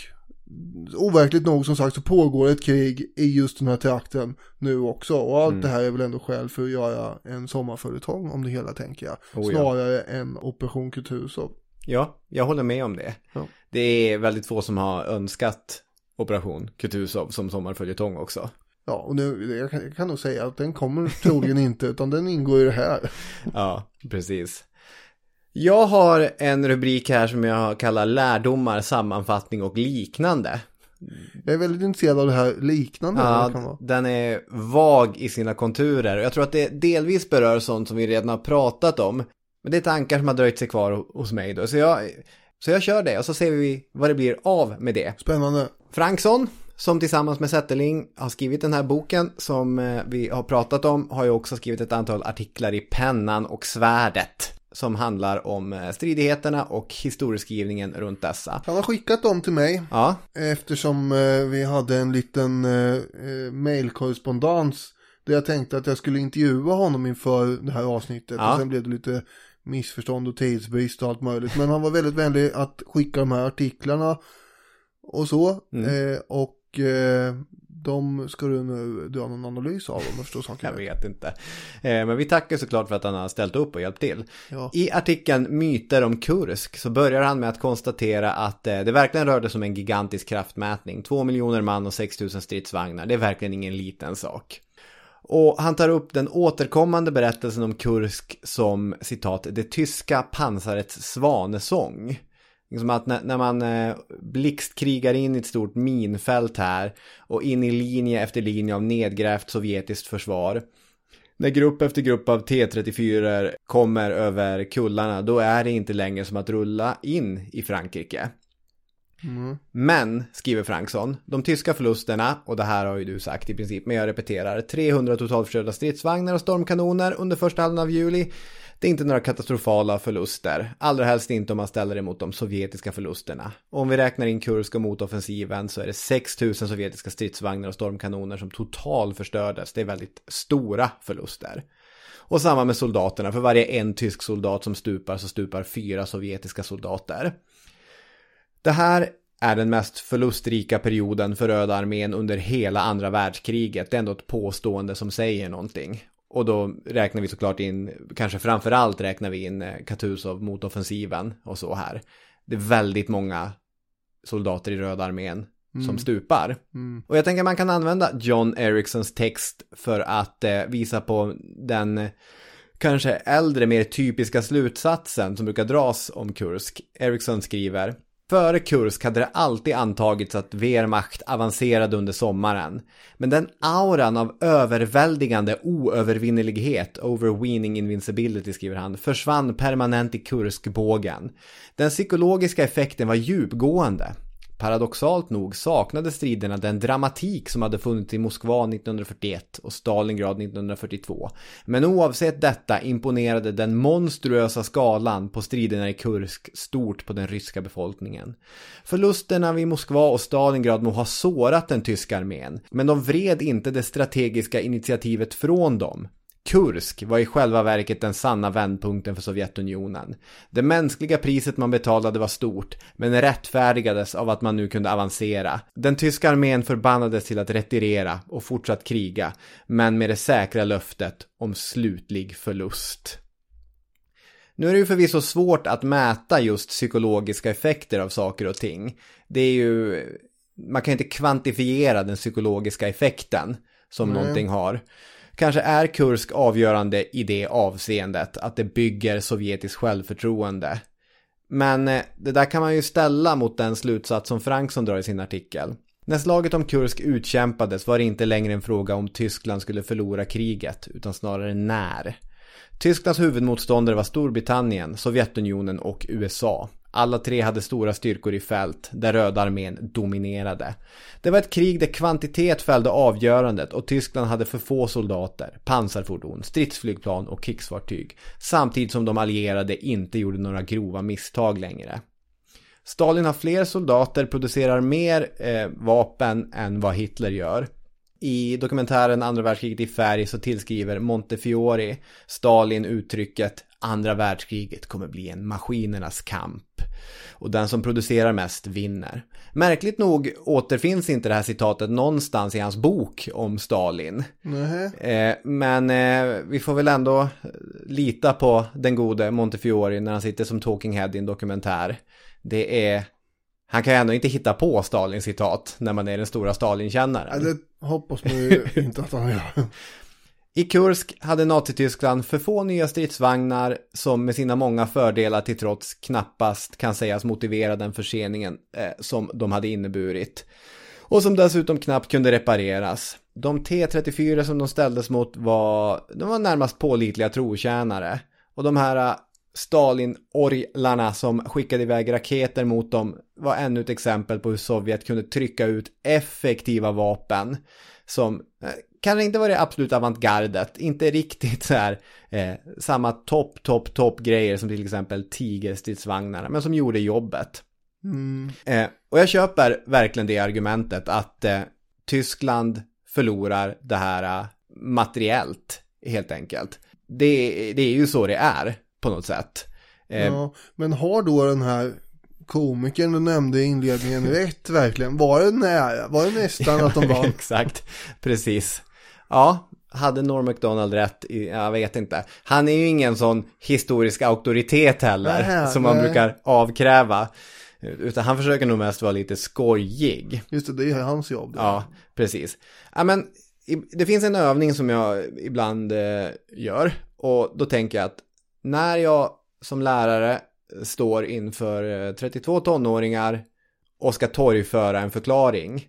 overkligt nog som sagt så pågår ett krig i just den här trakten nu också. Och allt Mm. det här är väl ändå skäl för att göra en sommarföretag om det hela tänker jag. Oh, ja. Snarare än Operation Kutuzov. Ja, jag håller med om det. Ja. Det är väldigt få som har önskat Operation Kutuzov som sommarföljetong också. Ja, och nu, jag kan, jag kan nog säga att den kommer troligen inte, utan den ingår i det här. Ja, precis. Jag har en rubrik här som jag kallar lärdomar, sammanfattning och liknande. Jag är väldigt intresserad av det här liknande. Ja, den är vag i sina konturer. Jag tror att det delvis berör sånt som vi redan har pratat om. Men det är tankar som har dröjt sig kvar hos mig då. Så jag, så jag kör det och så ser vi vad det blir av med det. Spännande. Franksson, som tillsammans med Zetterling har skrivit den här boken som eh, vi har pratat om, har ju också skrivit ett antal artiklar i Pennan och svärdet. Som handlar om eh, stridigheterna och historieskrivningen runt dessa. Han har skickat dem till mig Ja, eftersom eh, vi hade en liten mailkorrespondens där jag tänkte att jag skulle intervjua honom inför det här avsnittet. Ja. Och sen blev det lite missförstånd och tidsbrist och allt möjligt. Men han var väldigt vänlig att skicka de här artiklarna och så. Mm. Eh, och de ska du nu dra någon analys av om jag förstår saken jag vet inte. Eh, Men vi tackar såklart för att han har ställt upp och hjälpt till. Ja. I artikeln Myter om Kursk så börjar han med att konstatera att eh, det verkligen rörde sig om en gigantisk kraftmätning. Två miljoner man och 6000 stridsvagnar. Det är verkligen ingen liten sak. Och han tar upp den återkommande berättelsen om Kursk som citat det tyska pansarets svanesång. Liksom att när, när man eh, blixtkrigar in i ett stort minfält här och in i linje efter linje av nedgrävt sovjetiskt försvar. När grupp efter grupp av T-34 kommer över kullarna då är det inte längre som att rulla in i Frankrike. Men, skriver Franksson, de tyska förlusterna, och det här har ju du sagt i princip, men jag repeterar, 300 totalförstörda stridsvagnar och stormkanoner under första halvan av juli. Det är inte några katastrofala förluster, allra helst inte om man ställer det mot de sovjetiska förlusterna. Och om vi räknar in Kursk och motoffensiven så är det 6000 sovjetiska stridsvagnar och stormkanoner som totalförstördes. Det är väldigt stora förluster. Och samma med soldaterna, för varje en tysk soldat som stupar så stupar fyra sovjetiska soldater. Det här är den mest förlustrika perioden för Röda armén under hela andra världskriget. Det är ändå ett påstående som säger någonting. Och då räknar vi såklart in, kanske framförallt räknar vi in eh, Kutuzov motoffensiven och så här. Det är väldigt många soldater i Röda armén som stupar. Och jag tänker man kan använda John Ericssons text för att eh, visa på den eh, kanske äldre, mer typiska slutsatsen som brukar dras om Kursk. Ericsson skriver Före Kursk hade det alltid antagits att Wehrmacht avancerade under sommaren. Men den auran av överväldigande oövervinnelighet, overweening invincibility skriver han, försvann permanent i Kurskbågen. Den psykologiska effekten var djupgående. Paradoxalt nog saknade striderna den dramatik som hade funnits i Moskva 1941 och Stalingrad 1942. Men oavsett detta imponerade den monstruösa skalan på striderna i Kursk stort på den ryska befolkningen. Förlusterna vid Moskva och Stalingrad må ha sårat den tyska armén, men de vred inte det strategiska initiativet från dem. Kursk var i själva verket den sanna vändpunkten för Sovjetunionen. Det mänskliga priset man betalade var stort, men rättfärdigades av att man nu kunde avancera. Den tyska armén förbannades till att retirera och fortsatt kriga, men med det säkra löftet om slutlig förlust. Nu är det ju förvisso svårt att mäta just psykologiska effekter av saker och ting. Det är ju, man kan inte kvantifiera den psykologiska effekten som Nej. någonting har. Kanske är Kursk avgörande i det avseendet, att det bygger sovjetiskt självförtroende. Men eh, det där kan man ju ställa mot den slutsats som Frankson drar i sin artikel. När slaget om Kursk utkämpades var det inte längre en fråga om Tyskland skulle förlora kriget, utan snarare när. Tysklands huvudmotståndare var Storbritannien, Sovjetunionen och USA. Alla tre hade stora styrkor i fält, där Röda armén dominerade. Det var ett krig där kvantitet fällde avgörandet och Tyskland hade för få soldater, pansarfordon, stridsflygplan och krigsfartyg. Samtidigt som de allierade inte gjorde några grova misstag längre. Stalin har fler soldater, producerar mer eh, vapen än vad Hitler gör. I dokumentären Andra världskriget i färg så tillskriver Montefiore Stalin uttrycket Andra världskriget kommer bli en maskinernas kamp. Och den som producerar mest vinner. Märkligt nog återfinns inte det här citatet någonstans i hans bok om Stalin. Eh, men eh, vi får väl ändå lita på den gode Montefiore när han sitter som talking head i en dokumentär. Det är han kan ju ändå inte hitta på Stalins citat när man är den stora Stalin-kännaren. Nej, det hoppas man ju inte att han gör. I Kursk hade Nazityskland för få nya stridsvagnar som med sina många fördelar till trots knappast kan sägas motivera den förseningen eh, som de hade inneburit. Och som dessutom knappt kunde repareras. De T-34 som de ställdes mot var, de var närmast pålitliga trotjänare. Och de här eh, Stalin-orglarna som skickade iväg raketer mot dem var ännu ett exempel på hur Sovjet kunde trycka ut effektiva vapen som eh, kanske inte var det absolut avantgardet, inte riktigt så här eh, samma topp, topp, topp grejer som till exempel tigerstridsvagnarna, men som gjorde jobbet. Mm. Eh, och jag köper verkligen det argumentet att eh, Tyskland förlorar det här uh, materiellt, helt enkelt. Det, det är ju så det är på något sätt. Eh, ja, men har då den här komikern du nämnde i inledningen rätt verkligen? Var det nära? Var det nästan att de vann? Exakt, precis. Ja, hade Norm MacDonald rätt? Jag vet inte. Han är ju ingen sån historisk auktoritet heller, Nähä, som man nej. brukar avkräva. Utan han försöker nog mest vara lite skojig. Just det, det är hans jobb. Ja, precis. Ja, men det finns en övning som jag ibland eh, gör. Och då tänker jag att när jag som lärare står inför 32 eh, tonåringar och ska torgföra en förklaring.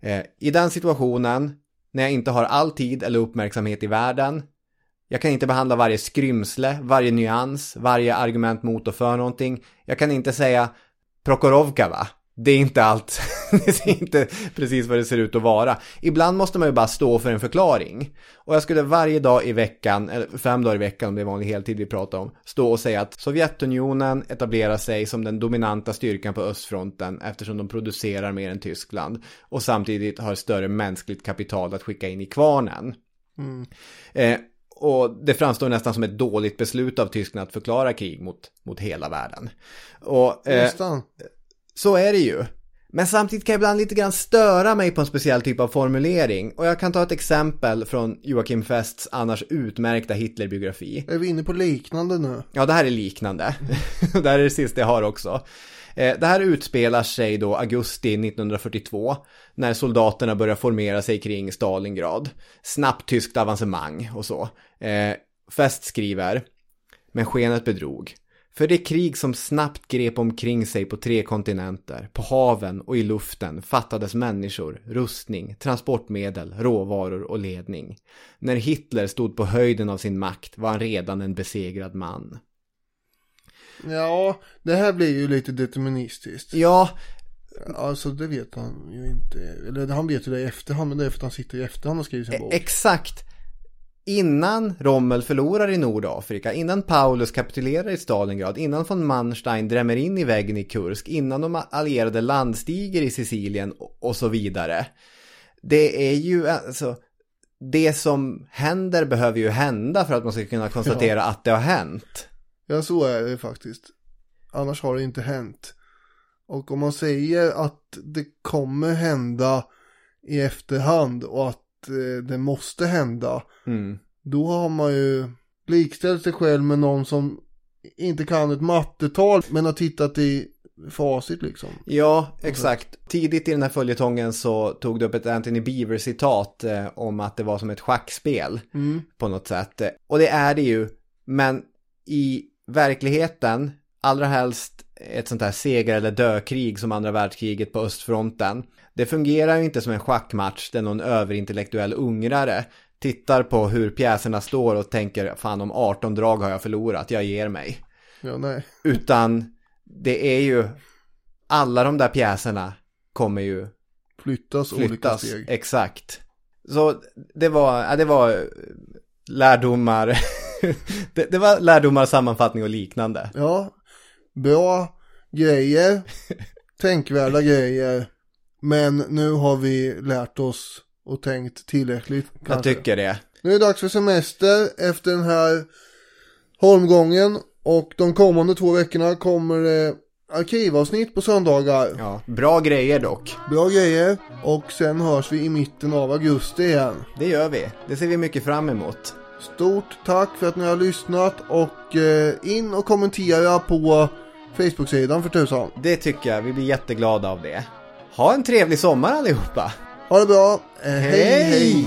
Eh, I den situationen, när jag inte har all tid eller uppmärksamhet i världen, jag kan inte behandla varje skrymsle, varje nyans, varje argument mot och för någonting. Jag kan inte säga Prokorovka va? Det är inte allt. det är inte precis vad det ser ut att vara. Ibland måste man ju bara stå för en förklaring. Och jag skulle varje dag i veckan, eller fem dagar i veckan om det är vanlig heltid vi pratar om, stå och säga att Sovjetunionen etablerar sig som den dominanta styrkan på östfronten eftersom de producerar mer än Tyskland och samtidigt har större mänskligt kapital att skicka in i kvarnen. Mm. Eh, och det framstår nästan som ett dåligt beslut av Tyskland att förklara krig mot, mot hela världen. Och, eh, så är det ju. Men samtidigt kan jag ibland lite grann störa mig på en speciell typ av formulering. Och jag kan ta ett exempel från Joakim Fests annars utmärkta Hitlerbiografi. Är vi inne på liknande nu? Ja, det här är liknande. det här är det sista jag har också. Eh, det här utspelar sig då augusti 1942 när soldaterna börjar formera sig kring Stalingrad. Snabbt tyskt avancemang och så. Eh, Fest skriver Men skenet bedrog. För det krig som snabbt grep omkring sig på tre kontinenter, på haven och i luften fattades människor, rustning, transportmedel, råvaror och ledning. När Hitler stod på höjden av sin makt var han redan en besegrad man. Ja, det här blir ju lite deterministiskt. Ja. Alltså det vet han ju inte. Eller han vet ju det i efterhand, men det är för att han sitter i efterhand och skriver sin bok. Exakt innan Rommel förlorar i Nordafrika, innan Paulus kapitulerar i Stalingrad, innan von Manstein drämmer in i väggen i Kursk, innan de allierade landstiger i Sicilien och så vidare. Det är ju alltså, det som händer behöver ju hända för att man ska kunna konstatera ja. att det har hänt. Ja, så är det faktiskt. Annars har det inte hänt. Och om man säger att det kommer hända i efterhand och att det måste hända. Mm. Då har man ju likställt sig själv med någon som inte kan ett mattetal men har tittat i facit liksom. Ja, exakt. Tidigt i den här följetongen så tog du upp ett Anthony Beaver-citat eh, om att det var som ett schackspel mm. på något sätt. Och det är det ju, men i verkligheten, allra helst ett sånt här seger eller dökrig som andra världskriget på östfronten. Det fungerar ju inte som en schackmatch där någon överintellektuell ungrare tittar på hur pjäserna står och tänker fan om 18 drag har jag förlorat, jag ger mig. Ja, nej. Utan det är ju alla de där pjäserna kommer ju flyttas, flyttas olika steg. Exakt. Så det var, det var lärdomar, det, det, var lärdomar, sammanfattning och liknande. Ja, bra grejer, tänkvärda grejer. Men nu har vi lärt oss och tänkt tillräckligt. Kanske. Jag tycker det. Nu är det dags för semester efter den här holmgången. Och de kommande två veckorna kommer det arkivavsnitt på söndagar. Ja, bra grejer dock. Bra grejer. Och sen hörs vi i mitten av augusti igen. Det gör vi. Det ser vi mycket fram emot. Stort tack för att ni har lyssnat och eh, in och kommentera på Facebook-sidan för tusan. Det tycker jag. Vi blir jätteglada av det. Ha en trevlig sommar allihopa. Ha det bra. Eh, hej hej.